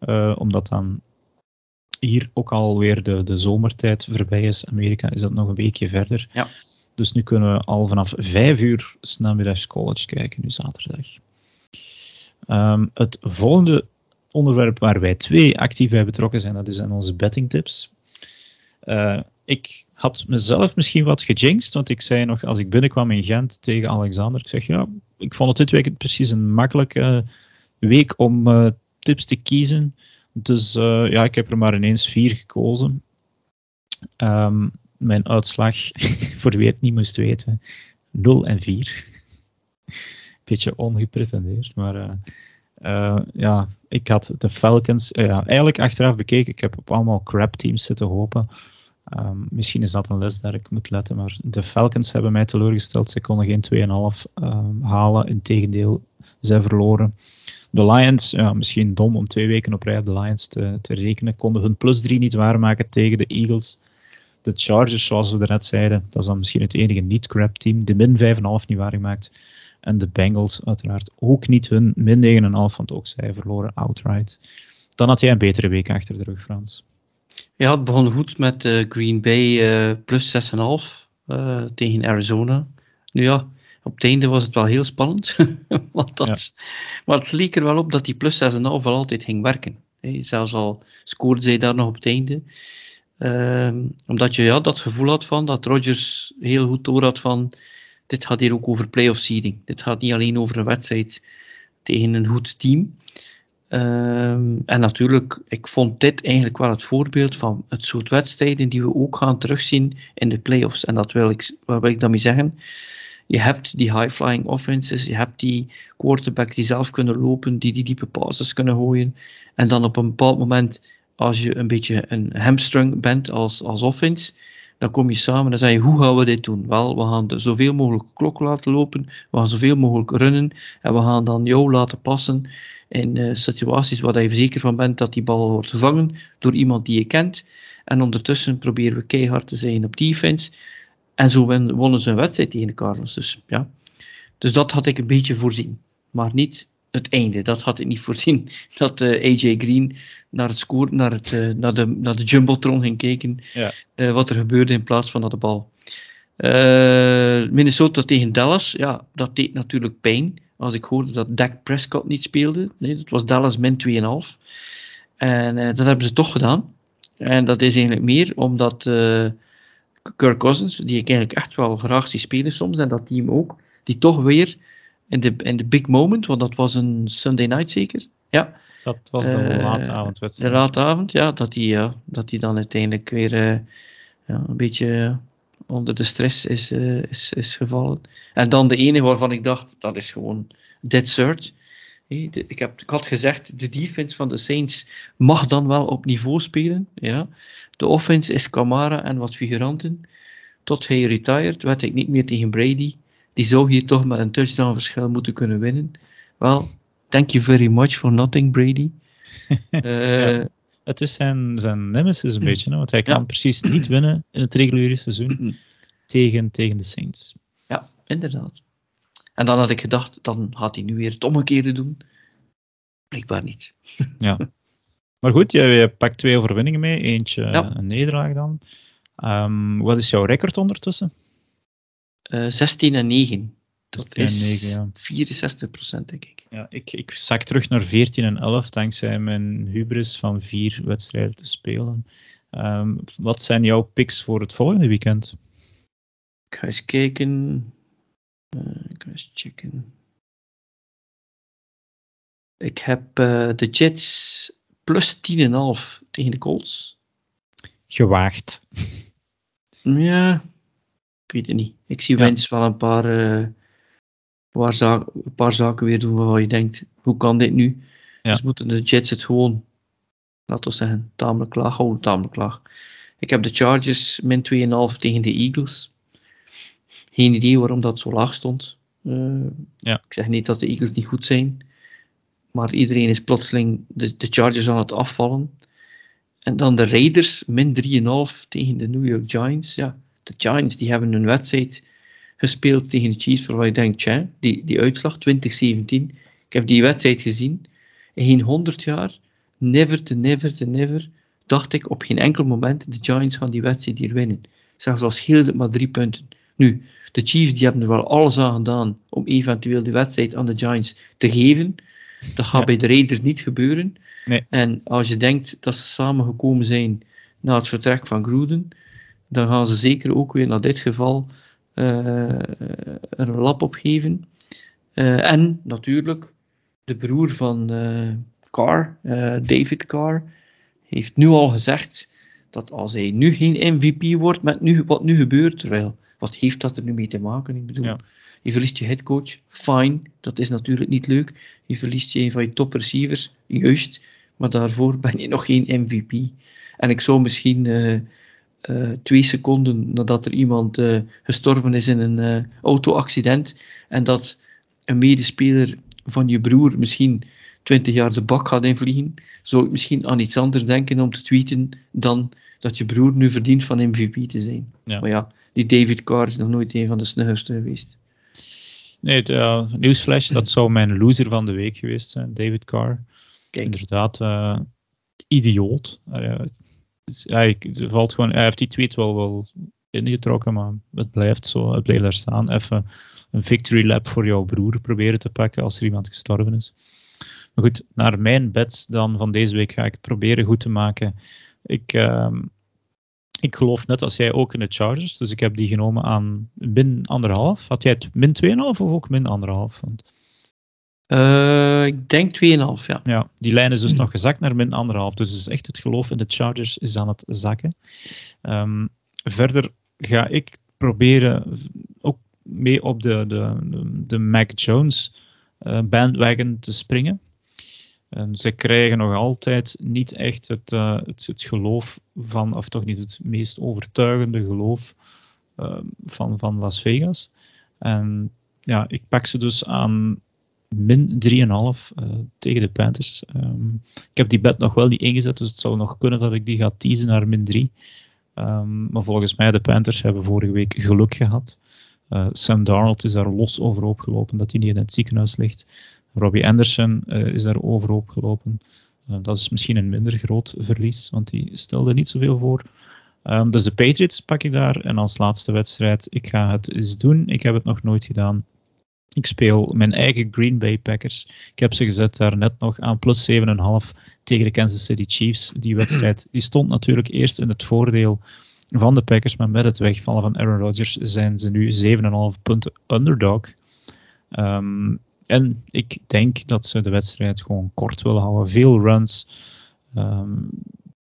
uh, omdat dan hier ook alweer de, de zomertijd voorbij is. Amerika is dat nog een weekje verder. Ja. Dus nu kunnen we al vanaf vijf uur namiddags college kijken, nu zaterdag. Um, het volgende onderwerp waar wij twee actief bij betrokken zijn, dat is aan onze bettingtips. Uh, ik had mezelf misschien wat gejinxed, want ik zei nog als ik binnenkwam in Gent tegen Alexander, ik zeg ja, ik vond het dit week precies een makkelijke week om uh, tips te kiezen. Dus uh, ja, ik heb er maar ineens vier gekozen. Um, mijn uitslag, voor wie het niet moest weten, 0 en 4. Beetje ongepretendeerd, maar uh, ja, ik had de Falcons, ja, eigenlijk achteraf bekeken, ik heb op allemaal crap teams zitten hopen. Um, misschien is dat een les daar ik moet letten, maar de Falcons hebben mij teleurgesteld. Ze konden geen 2,5 um, halen. Integendeel, zij verloren. De Lions, ja, misschien dom om twee weken op rij op de Lions te, te rekenen, konden hun plus 3 niet waarmaken tegen de Eagles. De Chargers, zoals we net zeiden, dat is dan misschien het enige niet-crap team, de min 5,5 niet waargemaakt. En de Bengals uiteraard ook niet hun min 9,5, want ook zij verloren outright. Dan had jij een betere week achter de rug, Frans. Ja, het begon goed met uh, Green Bay uh, plus 6,5 uh, tegen Arizona. Nu ja, op het einde was het wel heel spannend. want dat, ja. Maar het leek er wel op dat die plus 6,5 wel altijd ging werken. zelfs al scoorde zij daar nog op het einde. Ehm, omdat je ja, dat gevoel had van dat Rodgers heel goed door had van dit gaat hier ook over playoff seeding. Dit gaat niet alleen over een wedstrijd tegen een goed team. Ehm, en natuurlijk, ik vond dit eigenlijk wel het voorbeeld van het soort wedstrijden die we ook gaan terugzien in de playoffs. En dat wil ik, wat wil ik daarmee zeggen? Je hebt die high-flying offenses, je hebt die quarterbacks die zelf kunnen lopen, die die diepe passes kunnen gooien. En dan op een bepaald moment, als je een beetje een hamstrung bent als, als offense, dan kom je samen en zeg je, hoe gaan we dit doen? Wel, we gaan zoveel mogelijk klok laten lopen, we gaan zoveel mogelijk runnen, en we gaan dan jou laten passen in uh, situaties waar je zeker van bent dat die bal wordt gevangen door iemand die je kent. En ondertussen proberen we keihard te zijn op defense. En zo wonnen ze een wedstrijd tegen de. Dus, ja. dus dat had ik een beetje voorzien. Maar niet het einde. Dat had ik niet voorzien. Dat uh, AJ Green naar het score, naar, het, uh, naar, de, naar de Jumbotron ging kijken. Ja. Uh, wat er gebeurde in plaats van naar de bal. Minnesota tegen Dallas. Ja, dat deed natuurlijk pijn. Als ik hoorde dat Dak Prescott niet speelde. Nee, dat was Dallas min 2,5. En dat hebben ze toch gedaan. En dat is eigenlijk meer omdat Kirk Cousins, die ik eigenlijk echt wel graag zie spelen soms, en dat team ook, die toch weer in de, in de big moment, want dat was een Sunday night zeker, ja. Dat was de uh, late avondwedstrijd. De late avond, ja, dat die, ja, dat die dan uiteindelijk weer uh, ja, een beetje onder de stress is, uh, is, is gevallen. En dan de ene waarvan ik dacht, dat is gewoon dead cert. Ik, heb, ik had gezegd, de defense van de Saints mag dan wel op niveau spelen. Ja. De offense is Camara en wat figuranten. Tot hij retired werd ik niet meer tegen Brady. Die zou hier toch met een touchdown verschil moeten kunnen winnen. Wel, thank you very much for nothing, Brady. uh, het is zijn, zijn nemesis een beetje, want hij kan precies niet winnen in het reguliere seizoen tegen, tegen de Saints. Ja, inderdaad. En dan had ik gedacht, dan gaat hij nu weer het omgekeerde doen. Blijkbaar niet. ja. Maar goed, je, je pakt twee overwinningen mee. Eentje een nederlaag dan. Um, wat is jouw record ondertussen? Uh, eh, 16 en 9. Dat is 9, ja. 64 procent, denk ik. Ja, ik, ik zak terug naar 14 en 11 dankzij mijn hubris van vier wedstrijden te spelen. Um, wat zijn jouw picks voor het volgende weekend? Ik ga eens kijken. Uh, ik ga eens checken. Ik heb uh, de Jets plus 10,5 tegen de Colts. Gewaagd. Ja, ik weet het niet. Ik zie ja. Wens wel een paar, uh, paar, zaken, een paar zaken weer doen waarvan je denkt, hoe kan dit nu? Ja. Dus moeten de Jets het gewoon, laten we zeggen, tamelijk laag houden, tamelijk laag. Ik heb de Chargers min 2,5 tegen de Eagles. Geen idee waarom dat zo laag stond. Uh, ja. Ik zeg niet dat de Eagles niet goed zijn. Maar iedereen is plotseling de, de Chargers aan het afvallen. En dan de Raiders, min 3,5 tegen de New York Giants. Ja, de Giants die hebben een wedstrijd gespeeld tegen de Chiefs, waarvan je denkt, tja, die, die uitslag 2017. Ik heb die wedstrijd gezien. In geen 100 jaar, never to never to never, dacht ik op geen enkel moment, de Giants gaan die wedstrijd hier winnen. Zelfs al scheelde het maar drie punten. Nu, de Chiefs die hebben er wel alles aan gedaan om eventueel de wedstrijd aan de Giants te geven. Dat gaat bij de Raiders niet gebeuren. Nee. En als je denkt dat ze samengekomen zijn na het vertrek van Gruden, dan gaan ze zeker ook weer naar dit geval uh, een lap opgeven. Uh, en natuurlijk, de broer van uh, Carr, David Carr, heeft nu al gezegd dat als hij nu geen MVP wordt met nu, wat nu gebeurt, terwijl, wat heeft dat er nu mee te maken? Ik bedoel, ja. Je verliest je headcoach, fine, dat is natuurlijk niet leuk. Je verliest je een van je top receivers, juist, maar daarvoor ben je nog geen MVP. En ik zou misschien uh, uh, twee seconden nadat er iemand uh, gestorven is in een auto-accident en dat een medespeler van je broer misschien 20 jaar de bak gaat invliegen, zou ik misschien aan iets anders denken om te tweeten dan dat je broer nu verdient van MVP te zijn. Ja. Maar ja, die David Carr is nog nooit een van de snuggerste geweest. Nee, de, uh, nieuwsflash, dat zou mijn loser van de week geweest zijn, David Carr. Kijk. Inderdaad, uh, idioot. Uh, hij, valt gewoon, hij heeft die tweet wel, wel ingetrokken, maar het blijft zo, het blijft daar staan. Even een victory lap voor jouw broer proberen te pakken als er iemand gestorven is. Maar goed, naar mijn bets dan van deze week ga ik proberen goed te maken. Ik, ehm, ik geloof net als jij ook in de Chargers, dus ik heb die genomen aan min anderhalf. Had jij het min 2,5 of ook min anderhalf? Uh, ik denk 2,5, ja. Ja, die lijn is dus nog gezakt naar min anderhalf. Dus is echt het geloof in de Chargers is aan het zakken. Um, verder ga ik proberen ook mee op de, de, de Mac Jones uh, bandwagon te springen. En ze krijgen nog altijd niet echt het, uh, het, het, geloof van, of toch niet het meest overtuigende geloof uh, van, van Las Vegas. En ja, ik pak ze dus aan min 3,5 uh, tegen de Panthers. Um, ik heb die bet nog wel niet ingezet, dus het zou nog kunnen dat ik die ga teasen naar min 3. Um, maar volgens mij, de Panthers hebben vorige week geluk gehad. Uh, Sam Darnold is daar los overhoop gelopen dat hij niet in het ziekenhuis ligt. Robbie Anderson uh, is daar overhoop gelopen. Uh, dat is misschien een minder groot verlies, want die stelde niet zoveel voor. Um, dus de Patriots pak ik daar. En als laatste wedstrijd, ik ga het eens doen. Ik heb het nog nooit gedaan. Ik speel mijn eigen Green Bay Packers. Ik heb ze gezet daar net nog aan plus 7,5 tegen de Kansas City Chiefs. Die wedstrijd die stond natuurlijk eerst in het voordeel van de Packers, maar met het wegvallen van Aaron Rodgers zijn ze nu 7,5 punten underdog. Um, en ik denk dat ze de wedstrijd gewoon kort willen houden. Veel runs. Um,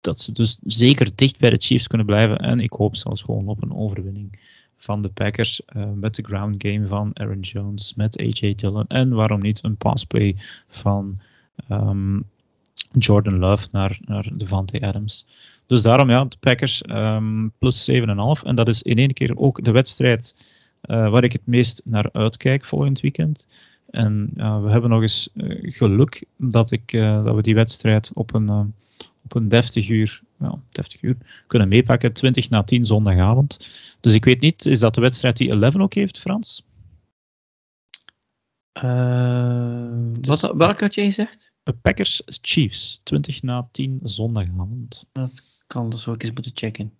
dat ze dus zeker dicht bij de Chiefs kunnen blijven. En ik hoop zelfs gewoon op een overwinning van de Packers uh, met de ground game van Aaron Jones, met AJ Dillon en waarom niet een passplay van um, Jordan Love naar, naar Devante Adams. Dus daarom ja, de Packers um, plus 7,5 en dat is in één keer ook de wedstrijd uh, waar ik het meest naar uitkijk volgend weekend. En uh, we hebben nog eens geluk dat, ik, dat we die wedstrijd op een, op een deftig uur, ja, deftig uur kunnen meepakken, 20 na 10 zondagavond. Dus ik weet niet, is dat de wedstrijd die 11 ook heeft, Frans? wat, welke had je gezegd? Packers Chiefs, 20 na 10 zondagavond. Dat kan, dat zou ik eens moeten checken.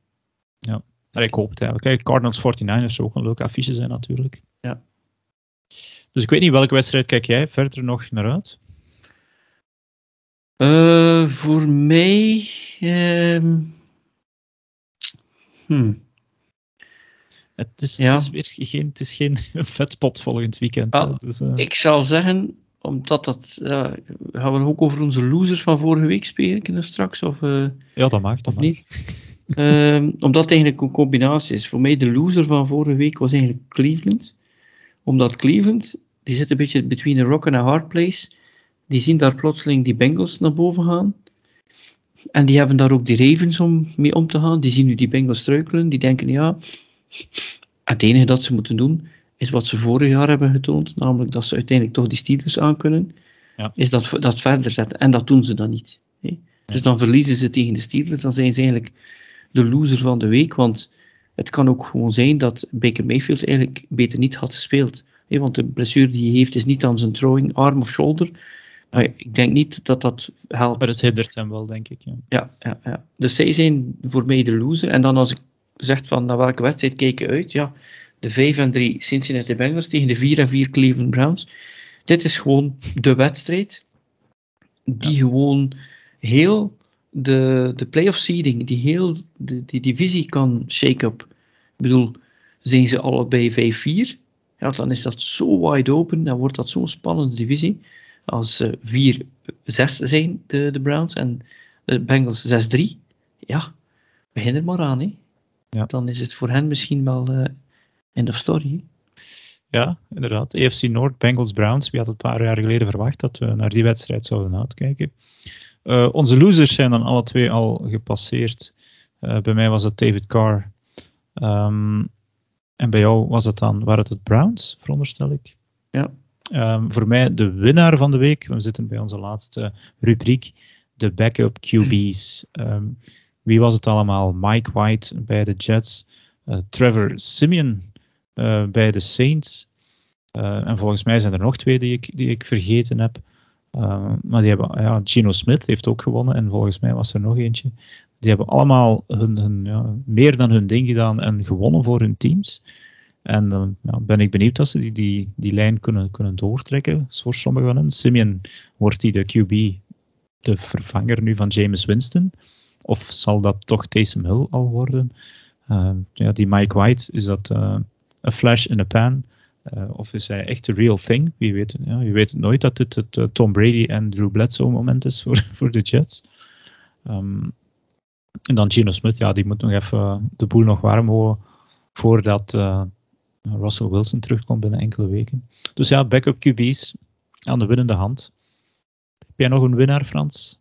Ja, maar ik hoop het eigenlijk. Kijk, Cardinals 49ers zou ook een leuke affiche zijn natuurlijk. Ja. Dus ik weet niet, welke wedstrijd kijk jij verder nog naar uit? Uh, voor mij... Uh, hmm. Het is, ja. het is weer geen, het is geen vetpot volgend weekend. Ah, dus, uh... Ik zal zeggen, omdat dat. Uh, gaan we ook over onze losers van vorige week spreken straks? Of, uh, ja, dat mag. Dat mag. niet. uh, omdat het eigenlijk een combinatie is. Voor mij de loser van vorige week was eigenlijk Cleveland. Omdat Cleveland, die zit een beetje between a rock and a hard place. Die zien daar plotseling die Bengals naar boven gaan. En die hebben daar ook die Ravens om mee om te gaan. Die zien nu die Bengals struikelen. Die denken, ja, het enige dat ze moeten doen is wat ze vorig jaar hebben getoond, namelijk dat ze uiteindelijk toch die Steelers aan kunnen, ja. is dat, dat verder zetten. En dat doen ze dan niet. Hè. Dus dan verliezen ze tegen de Steelers, dan zijn ze eigenlijk de loser van de week, want het kan ook gewoon zijn dat Baker Mayfield eigenlijk beter niet had gespeeld. Hè, want de blessure die hij heeft is niet aan zijn throwing arm of shoulder, ik denk niet dat dat helpt. Maar het hindert hem wel, denk ik. Ja. Ja, ja, ja. Dus zij zijn voor mij de loser. En dan als ik zeg van naar welke wedstrijd kijken uit, ja, de 5 en 3 Cincinnati Bengals tegen de 4 en 4 Cleveland Browns. Dit is gewoon de wedstrijd die gewoon heel de, de playoff seeding, die heel de, die divisie kan shake-up. Ik bedoel, zijn ze allebei 5-4, ja, dan is dat zo wide open, dan wordt dat zo'n spannende divisie. Als ze 4-6 zijn, de, de Browns, en de Bengals 6-3, ja, begin er maar aan. Hè. Ja. Dan is het voor hen misschien wel uh, End of story. Ja, inderdaad. EFC Noord, Bengals, Browns. Wie had het een paar jaar geleden verwacht dat we naar die wedstrijd zouden uitkijken. Uh, onze losers zijn dan alle twee al gepasseerd. Uh, bij mij was het David Carr. Um, en bij jou was het dan, waren het het Browns, veronderstel ik? Ja. Um, voor mij de winnaar van de week. We zitten bij onze laatste rubriek. De backup QB's. Um, wie was het allemaal? Mike White bij de Jets. Uh, Trevor Simeon uh, bij de Saints. Uh, en volgens mij zijn er nog twee die ik, die ik vergeten heb. Uh, maar die hebben, ja, Gino Smith heeft ook gewonnen en volgens mij was er nog eentje. Die hebben allemaal hun, hun, ja, meer dan hun ding gedaan en gewonnen voor hun teams. En dan ben ik benieuwd dat ze die, die, die lijn kunnen, kunnen doortrekken voor sommigen van hen. Simeon wordt die de QB, de vervanger nu van James Winston? Of zal dat toch Taysom Hill al worden? Uh, ja, die Mike White, is dat uh, een flash in a pan? Uh, of is hij echt de real thing? Wie weet, ja, je weet nooit dat dit het Tom Brady en Drew Bledsoe moment is voor, voor de Jets. Um, en dan Gino Smith, ja, die moet nog even de boel nog warm houden voordat Russell Wilson terugkomt binnen enkele weken. Dus ja, backup QB's aan de winnende hand. Heb jij nog een winnaar, Frans?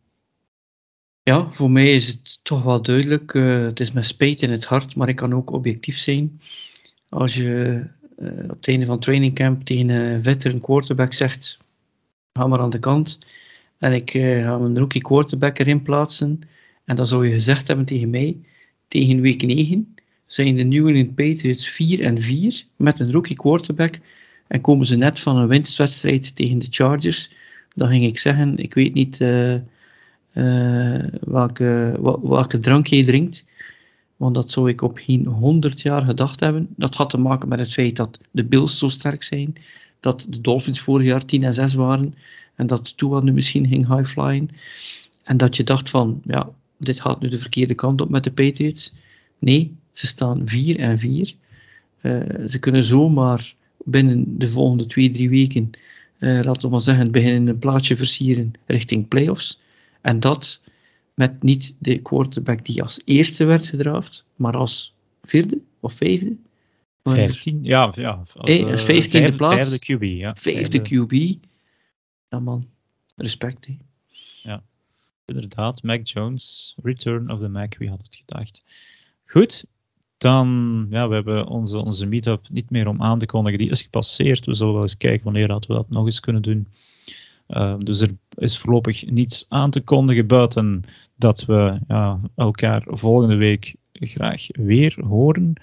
Ja, voor mij is het toch wel duidelijk. Uh, het is met spijt in het hart, maar ik kan ook objectief zijn. Als je uh, op het einde van training camp tegen een veteran quarterback zegt: ga maar aan de kant. En ik uh, ga een rookie quarterback erin plaatsen. En dan zou je gezegd hebben tegen mij: tegen week 9 zijn de New England Patriots 4 en 4 met een rookie quarterback. En komen ze net van een winstwedstrijd tegen de Chargers. Dan ging ik zeggen: ik weet niet uh, welke, welke drank je drinkt. Want dat zou ik op geen 100 jaar gedacht hebben. Dat had te maken met het feit dat de Bills zo sterk zijn. Dat de Dolphins vorig jaar 10 en 6 waren. En dat Tua nu misschien ging highflyen. En dat je dacht van, ja, dit gaat nu de verkeerde kant op met de Patriots. Nee, ze staan 4 en 4. Uh, eh, ze kunnen zomaar binnen de volgende 2, 3 weken, uh, laten we maar zeggen, beginnen een plaatje versieren richting playoffs. En dat met niet de quarterback die als eerste werd gedraft, maar als vierde of vijfde. Vijftien, ja. ja als, hey, uh, vijftiende plaats. Vijfde QB, ja. Vijfde QB. Ja man, respect. Ja, inderdaad. Mac Jones, Return of the Mac, wie had het gedacht. Goed, dan, ja, we hebben onze, onze meetup niet meer om aan te kondigen. Die is gepasseerd. We zullen wel eens kijken wanneer dat we dat nog eens kunnen doen. Uh, dus er is voorlopig niets aan te kondigen buiten dat we ja, elkaar volgende week graag weer horen.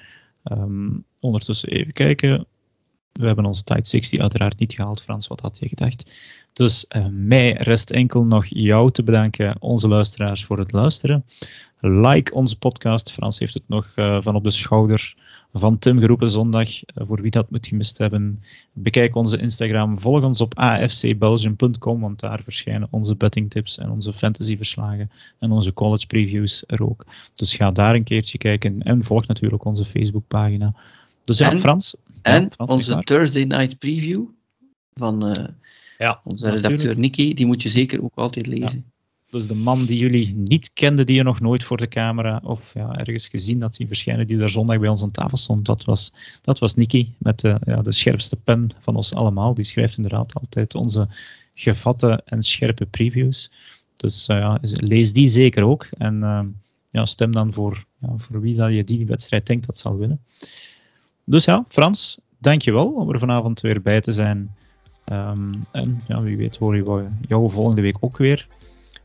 Um, ondertussen even kijken. We hebben onze Tide 60 uiteraard niet gehaald. Frans, wat had je gedacht? Dus uh, mij rest enkel nog jou te bedanken, onze luisteraars, voor het luisteren. Like onze podcast. Frans heeft het nog uh, van op de schouder van Tim geroepen zondag. Eh, voor wie dat moet gemist hebben, bekijk onze Instagram. Volg ons op afcbelgium.com, want daar verschijnen onze bettingtips en onze fantasyverslagen en onze college previews er ook. Dus ga daar een keertje kijken en volg natuurlijk onze Facebookpagina. Dus ja, Frans. En onze Thursday Night Preview van ja, onze redacteur Nicky, die moet je zeker ook altijd lezen. Dus de man die jullie niet kenden, die je nog nooit voor de camera of ja, ergens gezien had zien verschijnen, die daar zondag bij ons aan tafel stond, dat was, dat was Nicky met de, ja, de scherpste pen van ons allemaal. Die schrijft inderdaad altijd onze gevatte en scherpe previews. Dus uh, ja, lees die zeker ook en uh, ja, stem dan voor, ja, voor wie dat je die wedstrijd denkt dat zal winnen. Dus ja, Frans, dankjewel om er vanavond weer bij te zijn. Um, en ja, wie weet hoor je jou volgende week ook weer.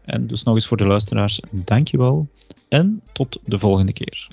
En dus nog eens voor de luisteraars, dankjewel en tot de volgende keer.